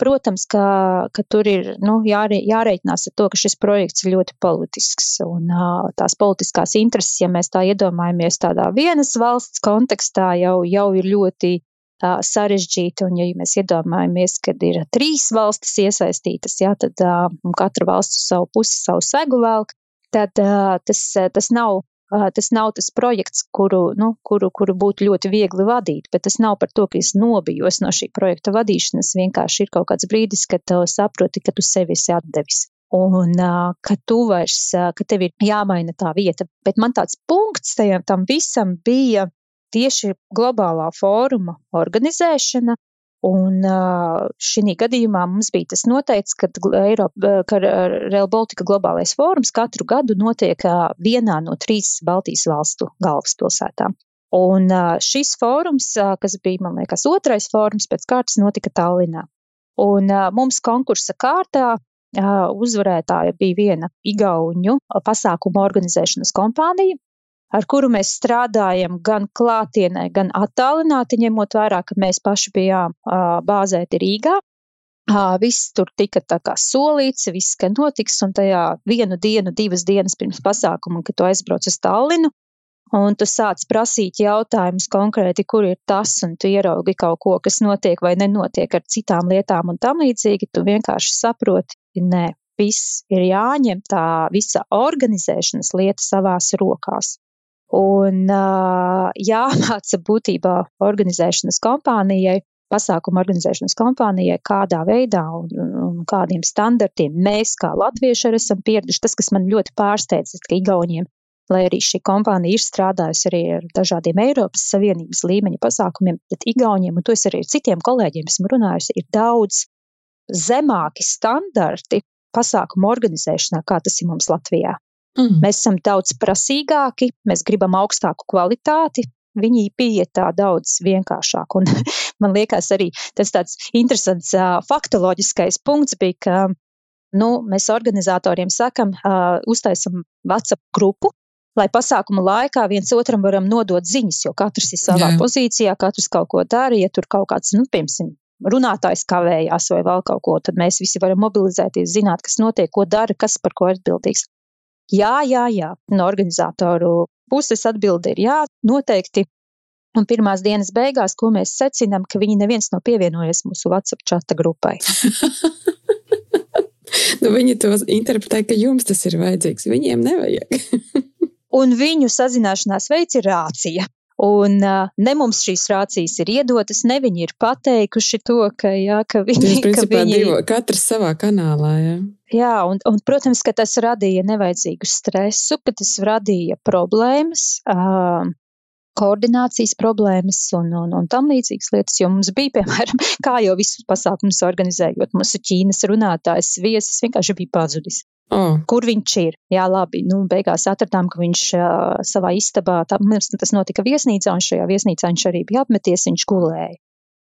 Protams, ka, ka tur ir nu, jārē, jārēķinās ar to, ka šis projekts ir ļoti politisks. Un tās politiskās intereses, ja mēs tā iedomājamies tādā vienas valsts kontekstā, jau, jau ir ļoti sarežģīti. Un, ja mēs iedomājamies, ka ir trīs valstis iesaistītas, jā, tad katra valsts uz savu pusi savu segu velk, tad tas, tas nav Tas nav tas projekts, kuru, nu, kuru, kuru būtu ļoti viegli vadīt, bet tas nav par to, ka es nobijos no šī projekta vadīšanas. Vienkārši ir kaut kāds brīdis, kad tu saproti, ka tu sevi esi atdevis. Un ka tu vairs, ka tev ir jāmaina tā vieta. Bet man tāds punkts tajam tam visam bija tieši globālā fóruma organizēšana, Un šī gadījumā mums bija tas noteikts, ka, Eiropa, ka Real Baltica globālais fórums katru gadu notiek vienā no trīs Baltijas valstu galvaspilsētām. Un šis fórums, kas bija, man liekas, otrais fórums pēc kārtas, notika Tallinā. Un mums konkursa kārtā uzvarētāja bija viena igauņu pasākumu organizēšanas kompānija, ar kuru mēs strādājam gan klātienē, gan attālināti, ņemot vērā, ka mēs paši bijām bāzēti Rīgā. Viss tur tika tā kā solīts, viss, ka notiks, un tajā vienu dienu, divas dienas pirms pasākuma, kad tu aizbrauc uz Tallinu, un tu sāc prasīt jautājumus konkrēti, kur ir tas, un tu ieraugi kaut ko, kas notiek vai nenotiek ar citām lietām un tam līdzīgi, tu vienkārši saproti, nē, viss ir jāņem tā visa organizēšanas lieta savās rokās. Un jāmāca būtībā organizēšanas kompānijai, pasākumu organizēšanas kompānijai, kādā veidā un, un kādiem standartiem mēs, kā latvieši, arī esam pieraduši. Tas, kas man ļoti pārsteidz, ka Igauniem, lai arī šī kompānija ir strādājusi arī ar dažādiem Eiropas Savienības līmeņa pasākumiem, bet Igauniem, un to es arī ar citiem kolēģiem esmu runājusi, ir daudz zemāki standarti pasākumu organizēšanā, kā tas ir mums Latvijā. Mm. Mēs esam daudz prasīgāki, mēs gribam augstāku kvalitāti. Viņi pieeja tā daudz vienkāršāk. Un *laughs* man liekas, arī tas tāds interesants uh, faktoloģiskais punkts bija, ka nu, mēs organizatoriem sakam, uh, uztaisam WhatsApp grupu, lai pasākuma laikā viens otram varam nodot ziņas, jo katrs ir savā Jā. pozīcijā, katrs kaut ko dara. Ja tur kaut kāds, nu, piemēram, runātājs kavējās vai vēl kaut ko, tad mēs visi varam mobilizēties, zināt, kas notiek, ko dara, kas par ko atbildīgs. Jā, jā, jā. No organizatoru puses atbilde ir jā, noteikti. Un pirmās dienas beigās, ko mēs secinām, ka viņi neviens nav pievienojies mūsu WhatsApp čata grupai. *laughs* nu, viņi to interpretē, ka jums tas ir vajadzīgs. Viņiem nevajag. *laughs* un viņu sazināšanās veids ir rācija. Un ne mums šīs rācijas ir iedotas, ne viņi ir pateikuši to, ka, jā, ka viņi, principā, ka viņi divo, katrs savā kanālā. Jā, jā un, un, protams, ka tas radīja nevajadzīgu stresu, ka tas radīja problēmas. Uh, koordinācijas problēmas un, un, un tam līdzīgas lietas, jo mums bija, *laughs* piemēram, kā jau visus pasākumus organizējot, mūsu Ķīnas runātājs viesis vienkārši bija pazudis. Oh. Kur viņš ir? Jā, labi. Nu, beigās atradām, ka viņš uh, savā istabā, tā, mums tas notika viesnīcā, un šajā viesnīcā viņš arī bija apmeties, viņš gulēja.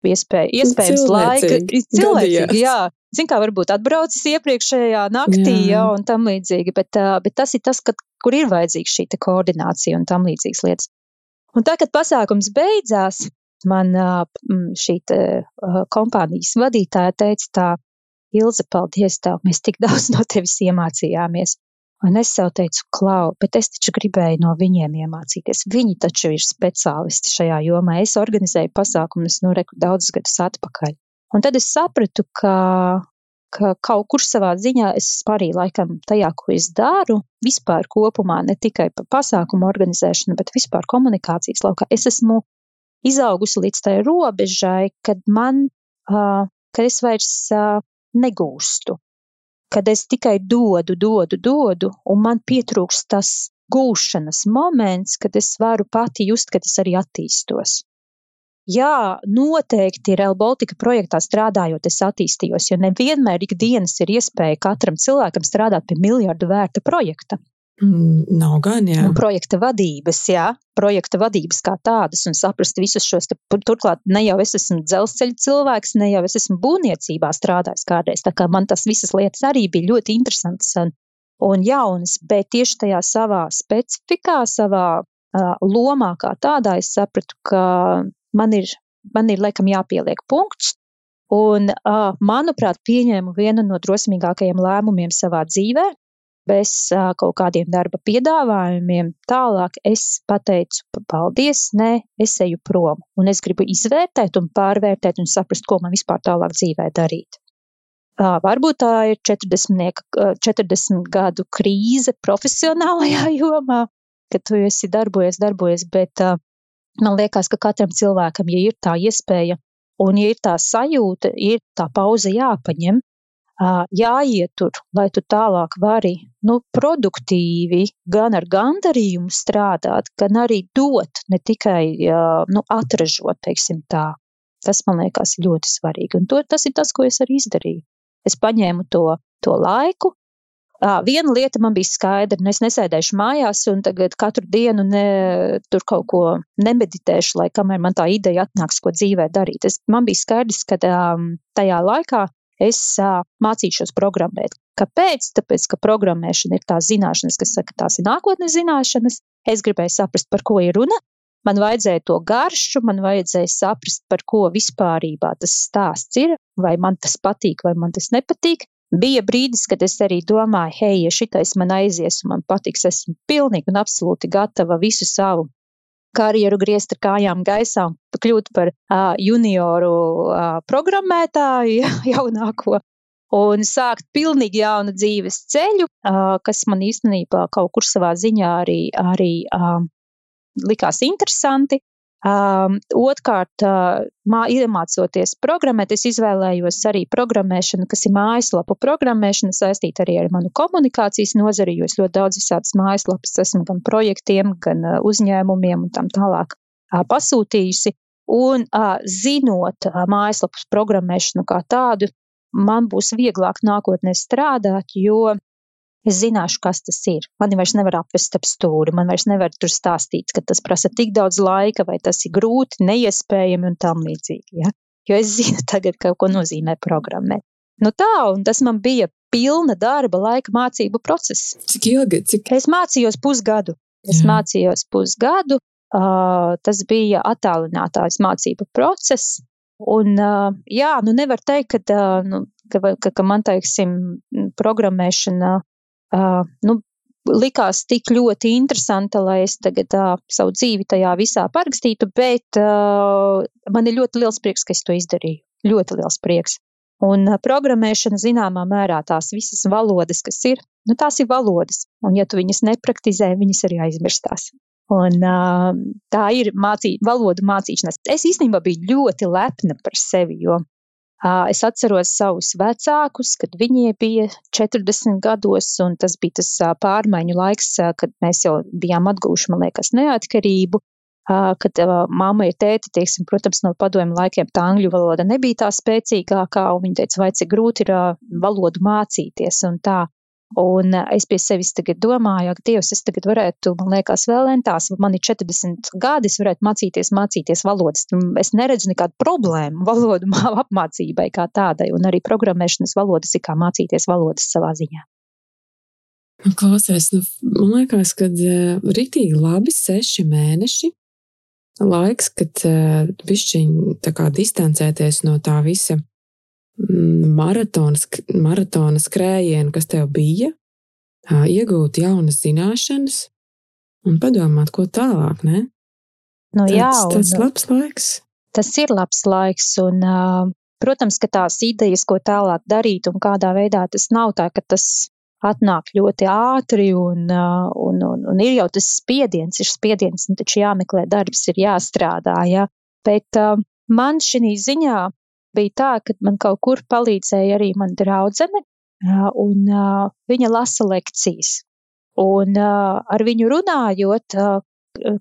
Iespēj, iespējams, laika cilvēcīgi, jā. Zin, kā varbūt atbraucis iepriekšējā naktī, jā, jā un tam līdzīgi, bet, uh, bet tas ir tas, kad, kur ir vajadzīga šī koordinācija un tam līdzīgas lietas. Un tā, kad pasākums beidzās, man uh, šī uh, kompānijas vadītāja teica tā, Ilze, paldies tev, mēs tik daudz no tevis iemācījāmies. Un es sev teicu, klau, bet es taču gribēju no viņiem iemācīties. Viņi taču ir speciālisti šajā jomā. Es organizēju pasākumus nu, daudzus gadus atpakaļ. Un tad es sapratu, ka, ka kaut kur savā ziņā es arī laikam tajā, ko es daru, vispār kopumā, ne tikai par pasākumu organizēšanu, bet vispār komunikācijas laukā. Es esmu izaugusi līdz tai robežai, kad man, uh, kad es vairs uh, negūstu. Kad es tikai dodu, dodu, dodu, un man pietrūkst tas gūšanas moments, kad es varu pati just, ka es arī attīstos. Jā, noteikti Real Baltica projektā strādājot, es attīstījos, jo nevienmēr ikdienas ir iespēja katram cilvēkam strādāt pie miljardu vērta projekta. Mm, nav gan, jā. Un projekta vadības, jā, projekta vadības kā tādas un saprast visus šos, te, turklāt ne jau es esmu dzelzceļa cilvēks, ne jau es esmu būvniecībā strādājis kādreiz, tā kā man tas visas lietas arī bija ļoti interesantas un, un jaunas, bet tieši tajā savā specifikā, savā uh, lomā kā tādā es sapratu, ka man ir, man ir laikam jāpieliek punkts, un, uh, manuprāt, pieņēmu vienu no drosmīgākajiem lēmumiem savā dzīvē, bez kaut kādiem darba piedāvājumiem. Tālāk es pateicu, paldies, nē, es eju prom. Un es gribu izvērtēt un pārvērtēt un saprast, ko man vispār tālāk dzīvē darīt. Varbūt tā ir 40, 40 gadu krīze profesionālajā *laughs* jomā, ka tu esi darbojies, darbojies, bet man liekas, ka katram cilvēkam, ja ir tā iespēja un ja ir tā sajūta, ir tā pauze jāpaņem, jāiet tur, lai tu tālāk vari nu, produktīvi, gan ar gandarījumu strādāt, gan arī dot, ne tikai nu, atražot, teiksim tā. Tas man liekas ļoti svarīgi. Un to, tas ir tas, ko es arī izdarīju. Es paņēmu to, to laiku. Viena lieta man bija skaidra, nu es nesēdēšu mājās un tagad katru dienu ne, tur kaut ko nemeditēšu, lai kamēr man tā ideja atnāks, ko dzīvē darīt. Es, man bija skaidrs, ka tajā laikā es uh, mācīšos programmēt. Kāpēc? Tāpēc, ka programmēšana ir tās zināšanas, kas saka, tās ir nākotnes zināšanas. Es gribēju saprast, par ko ir runa. Man vajadzēja to garšu, man vajadzēja saprast, par ko vispārībā tas stāsts ir, vai man tas patīk, vai man tas nepatīk. Bija brīdis, kad es arī domāju, hei, ja šitais man aizies un man patiks, esmu pilnīgi un absolūti gatava visu savu karjeru griezt ar kājām gaisā un kļūt par uh, junioru uh, programmētāju *laughs* jaunāko un sākt pilnīgi jaunu dzīves ceļu, uh, kas man īstenībā kaut kur savā ziņā arī, arī uh, likās interesanti. Um, Otrkārt, uh, iemācoties programmēt, es izvēlējos arī programmēšanu, kas ir mājaslapu programmēšana, saistīta arī ar manu komunikācijas nozari, jo es ļoti daudz visādas mājaslapas esmu gan projektiem, gan uh, uzņēmumiem un tam tālāk uh, pasūtījusi. Un uh, zinot uh, mājaslapas programmēšanu kā tādu, man būs vieglāk nākotnē strādāt, jo Es zināšu, kas tas ir. Mani vairs nevar apvest ap stūri, man vairs nevar tur stāstīt, ka tas prasa tik daudz laika, vai tas ir grūti, neiespējami un tam līdzīgi. Ja? Jo es zinu *laughs* tagad, ko nozīmē programmēt. Nu tā, un tas man bija pilna darba laika mācību process. Cik ilgi? Cik... Es mācījos pusgadu. Es Jā. mācījos pusgadu. Uh, tas bija attālinātājs mācību process. Un, uh, jā, nu nevar teikt, ka, uh, nu, ka, ka, ka man, teiksim, programmēšana nu, likās tik ļoti interesanta, lai es tagad uh, savu dzīvi tajā visā parakstītu, bet uh, man ir ļoti liels prieks, ka es to izdarīju. Ļoti liels prieks. Un uh, programmēšana zināmā mērā tās visas valodas, kas ir, nu, tās ir valodas. Un ja tu viņas nepraktizē, viņas arī aizmirstās. Un, uh, tā ir mācī, valodu mācīšanās. Es īstenībā biju ļoti lepna par sevi, jo Es atceros savus vecākus, kad viņi bija 40 gados, un tas bija tas pārmaiņu laiks, kad mēs jau bijām atguvuši, man liekas, neatkarību. Kad mamma ir tēti, tieksim, protams, no padomju laikiem tā angļu valoda nebija tā spēcīgākā, un viņa teica, vai cik grūti ir valodu mācīties un tā. Un es pie sevis tagad domāju, ka Dievs, es tagad varētu, man liekas, vēl lentās, man ir 40 gadi, es varētu mācīties, mācīties valodas. Es neredzu nekādu problēmu *laughs* valodu apmācībai kā tādai, un arī programmēšanas valodas ir kā mācīties valodas savā ziņā. Nu, klausies, nu, man liekas, ka uh, rītīgi labi seši mēneši. Laiks, kad uh, bišķiņ tā kā distancēties no tā visa maratonas, maratona skrējienu, kas tev bija, iegūt jaunas zināšanas un padomāt, ko tālāk. Ne? Nu, tāds, jā, tas ir labs laiks. Tas ir labs laiks, un, protams, ka tās idejas, ko tālāk darīt un kādā veidā tas nav tā, ka tas atnāk ļoti ātri, un, un, un, un ir jau tas spiediens, ir spiediens, un taču jāmeklē darbs, ir jāstrādā. Ja? Bet man šī ziņā bija tā, ka man kaut kur palīdzēja arī mana draudzene, un viņa lasa lekcijas. Un ar viņu runājot,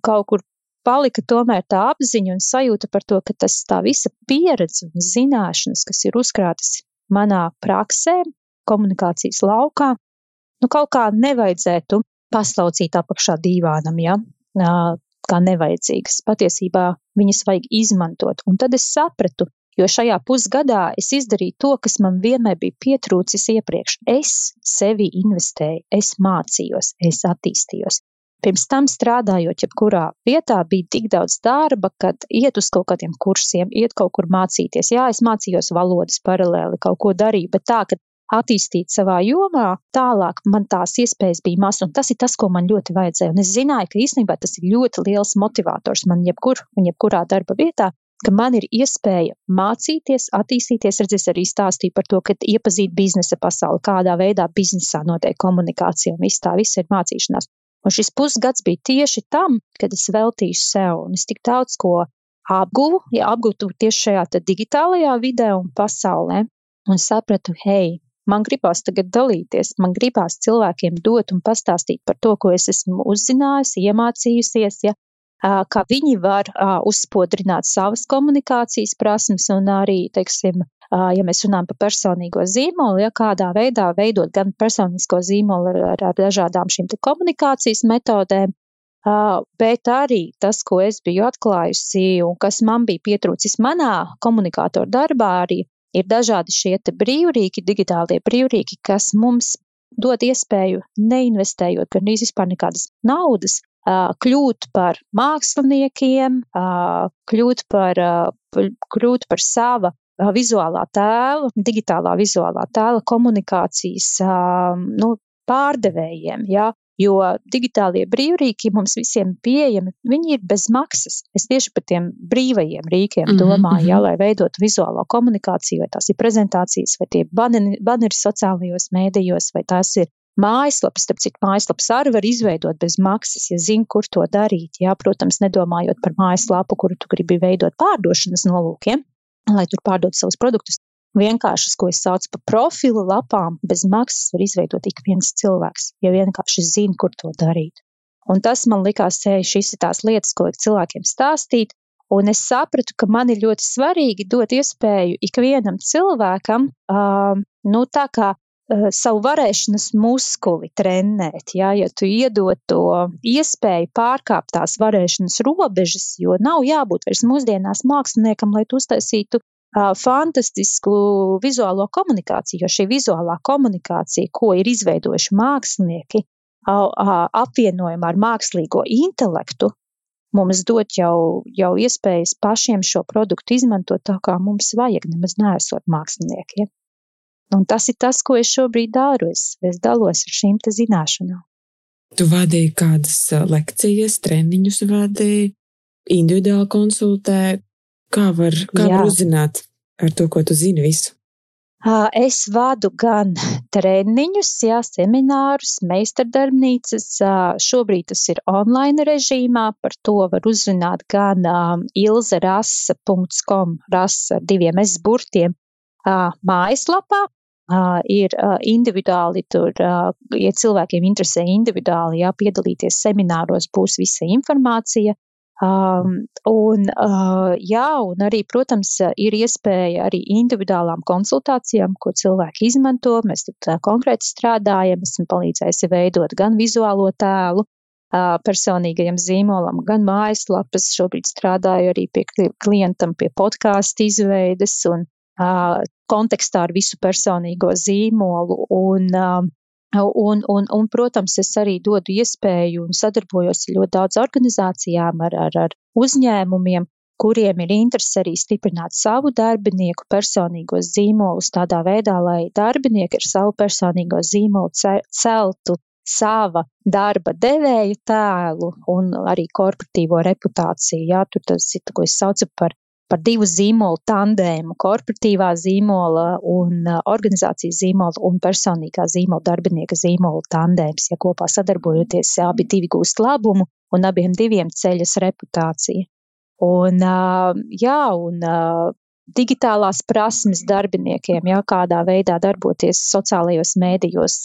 kaut kur palika tomēr tā apziņa un sajūta par to, ka tas tā visa pieredze un zināšanas, kas ir uzkrātas manā praksē, komunikācijas laukā, nu kaut kā nevajadzētu paslaucīt apakšā dīvānam, ja, kā nevajadzīgas. Patiesībā viņas vajag izmantot. Un tad es sapratu, jo šajā pusgadā es izdarīju to, kas man vienmēr bija pietrūcis iepriekš. Es sevi investēju, es mācījos, es attīstījos. Pirms tam strādājot, jebkurā vietā, bija tik daudz darba, kad iet uz kaut kādiem kursiem, iet kaut kur mācīties. Jā, es mācījos valodas paralēli, kaut ko darīju, bet tā, ka attīstīt savā jomā, tālāk man tās iespējas bija maz, un tas ir tas, ko man ļoti vajadzēja. Un es zināju, ka īstenībā tas ir ļoti liels motivators man jebkur un jebkurā darba vietā, ka man ir iespēja mācīties, attīstīties. Redzēs, arī stāstīju par to, ka iepazīt biznesa pasauli, kādā veidā biznesā notiek komunikācija un viss tā, viss ir mācīšanās. Un šis pusgads bija tieši tam, kad es veltīju sev, un es tik daudz ko apguvu, ja apgūtu tieši šajā digitālajā vidē un pasaulē, un sapratu, hei, man gribās tagad dalīties, man gribās cilvēkiem dot un pastāstīt par to, ko es esmu uzzinājusi, iemācījusies, ja, kā viņi var uzspodrināt savas komunikācijas prasmes un arī, teiksim, ja mēs runājam par personīgo zīmolu, ja kādā veidā veidot gan personisko zīmolu ar, ar, ar dažādām šīm komunikācijas metodēm, bet arī tas, ko es biju atklājusi un kas man bija pietrūcis manā komunikātoru darbā, arī ir dažādi šie brīvrīki, digitālie brīvrīki, kas mums dod iespēju, neinvestējot gan vispār nekādas naudas, kļūt par māksliniekiem, kļūt par, kļūt par sava vizuālā tēla, digitālā vizuālā tēla komunikācijas nu, pārdevējiem. Ja? Jo digitālie brīvrīki mums visiem pieejami, viņi ir bez maksas. Es tieši par tiem brīvajiem rīkiem mm -hmm. domāju, ja, lai veidotu vizuālo komunikāciju, vai tās ir prezentācijas, vai tie baneri, baneri sociālajos mēdījos, vai tās ir mājaslapas. Starp citu, mājaslapas arī var izveidot bez maksas, ja zini, kur to darīt. Jā, protams, nedomājot par mājaslapu, kuru tu gribi veidot pārdošanas nolūkiem, lai tur pārdotu savus produktus vienkāršas, ko es saucu par profilu lapām, bez maksas var izveidot ik viens cilvēks, ja vienkārši zina, kur to darīt. Un tas man likās, ka šīs ir tās lietas, ko cilvēkiem stāstīt. Un es sapratu, ka man ir ļoti svarīgi dot iespēju ikvienam cilvēkam, uh, nu, tā kā savu varēšanas muskuli trenēt. Ja, ja tu iedod to iespēju pārkāpt tās varēšanas robežas, jo nav jābūt vairs mūsdienās māksliniekam, lai tu uztaisītu fantastisku vizuālo komunikāciju, jo šī vizuālā komunikācija, ko ir izveidojuši mākslinieki, apvienojumā ar mākslīgo intelektu, mums dod jau, jau iespējas pašiem šo produktu izmantot tā, kā mums vajag, nemaz neesot māksliniekiem. Un tas ir tas, ko es šobrīd daru. Es, es dalos ar šīm zināšanām. Tu vadīji kādas lekcijas, treniņus vadīji, individuāli konsultēji. Kā var, kā var uzzināt ar to, ko tu zini visu? Es vadu gan treniņus, jā, seminārus, meistardarbnīcas. Šobrīd tas ir online režīmā. Par to var uzrunāt gan ilzerasa.com, rasa diviem S burtiem mājaslapā. Ir individuāli tur, ja cilvēkiem interesē individuāli, jā, piedalīties semināros, būs visa informācija. Um, un, uh, jā, un arī, protams, ir iespēja arī individuālām konsultācijām, ko cilvēki izmanto. Mēs uh, konkrēti strādājam, esmu palīdzējusi veidot gan vizuālo tēlu uh, personīgajam zīmolam, gan mājaslapas. Šobrīd strādāju arī pie klientam, pie podkāstu izveides un uh, kontekstā ar visu personīgo zīmolu. Un, Un, un, un, protams, es arī dodu iespēju un sadarbojos ar ļoti daudz organizācijām, ar, ar, ar uzņēmumiem, kuriem ir interese arī stiprināt savu darbinieku personīgos zīmolus tādā veidā, lai darbinieki ar savu personīgo zīmolu celtu sava darba devēja tēlu un arī korporatīvo reputāciju. Jā, tur tas ir, ko es saucu par par divu zīmolu tandēmu, korporatīvā zīmola un uh, organizācijas zīmola un personīgā zīmola darbinieka zīmola tandēms. Ja kopā sadarbojoties, abi divi gūst labumu un abiem diviem ceļas reputācija. Un, uh, jā, un uh, digitālās prasmes darbiniekiem, jā, kādā veidā darboties sociālajos mēdījos,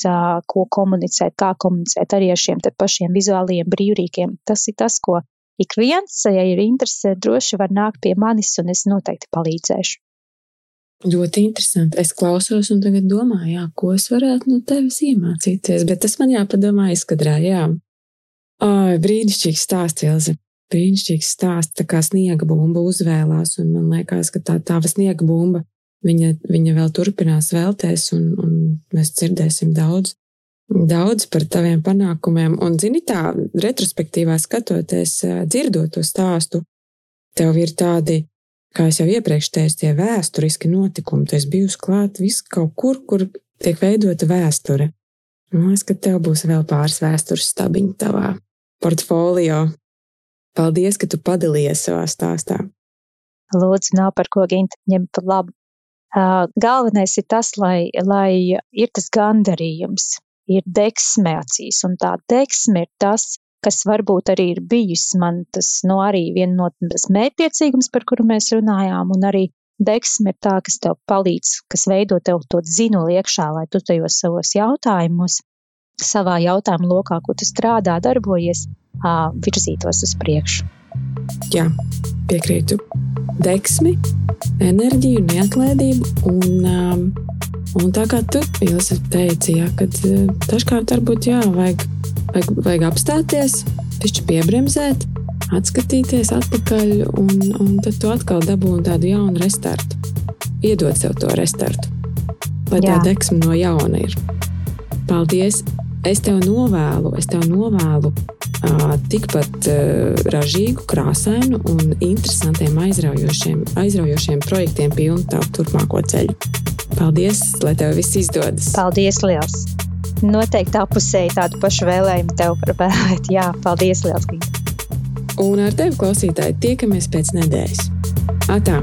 ko komunicēt, kā komunicēt arī ar šiem pašiem vizuālajiem brīvrīkiem. Tas ir tas, ko ik viens, ja ir interese, droši var nākt pie manis, un es noteikti palīdzēšu. Ļoti interesanti. Es klausos, un tagad domāju, jā, ko es varētu no tevis iemācīties. Bet tas man jāpadomā izskatā, jā. Ai, brīnišķīgs stāsts, Ilze. Brīnišķīgs stāsts, tā kā sniega bumba uzvēlās, un man liekas, ka tā tava sniega bumba, viņa, viņa vēl turpinās vēlties, un, un mēs dzirdēsim daudz daudz par taviem panākumiem. Un, zini, tā retrospektīvā skatoties, dzirdot to stāstu, tev ir tādi, kā jau iepriekš teicu, tie vēsturiski notikumi. Tu esi bijusi klāt vis kaut kur, kur tiek veidota vēsture. Man liekas, ka tev būs vēl pāris vēstures stabiņi tavā portfolio. Paldies, ka tu padalījies savā stāstā. Lūdzu, nav par ko ginti ņemt par labu. Galvenais ir tas, lai, lai ir tas gandarījums, ir deksme acīs, un tā deksme ir tas, kas varbūt arī ir bijis man tas, nu, arī viena no tas mērķtiecīgums, par kuru mēs runājām, un arī deksme ir tā, kas tev palīdz, kas veido tev to zinuli iekšā, lai tu tajos savos jautājumos, savā jautājumu lokā, ko tu strādā, darbojies, virzītos uz priekšu. Jā, piekrītu. Deksmi, enerģiju, neatlaidību un um, Un tā kā tu, teici, ja, kad dažkārt varbūt jā, vajag Vajag, vajag apstāties, pišķi piebremzēt, atskatīties atpakaļ, un, un tad tu atkal dabūji tādu jaunu restartu. Iedod sev to restartu, lai Jā. tā deksme no jauna ir. Paldies! Es tev novēlu, es tev novēlu uh, tikpat uh, ražīgu, krāsainu un interesantiem, aizraujošiem, aizraujošiem projektiem pilnu tavu turpmāko ceļu. Paldies, lai tev viss izdodas! Paldies, liels! noteikti apusēji tādu pašu vēlējumu tev vēlēt. Jā, paldies, Liels! Un ar tevi, klausītāji, tiekamies pēc nedēļas. Atā!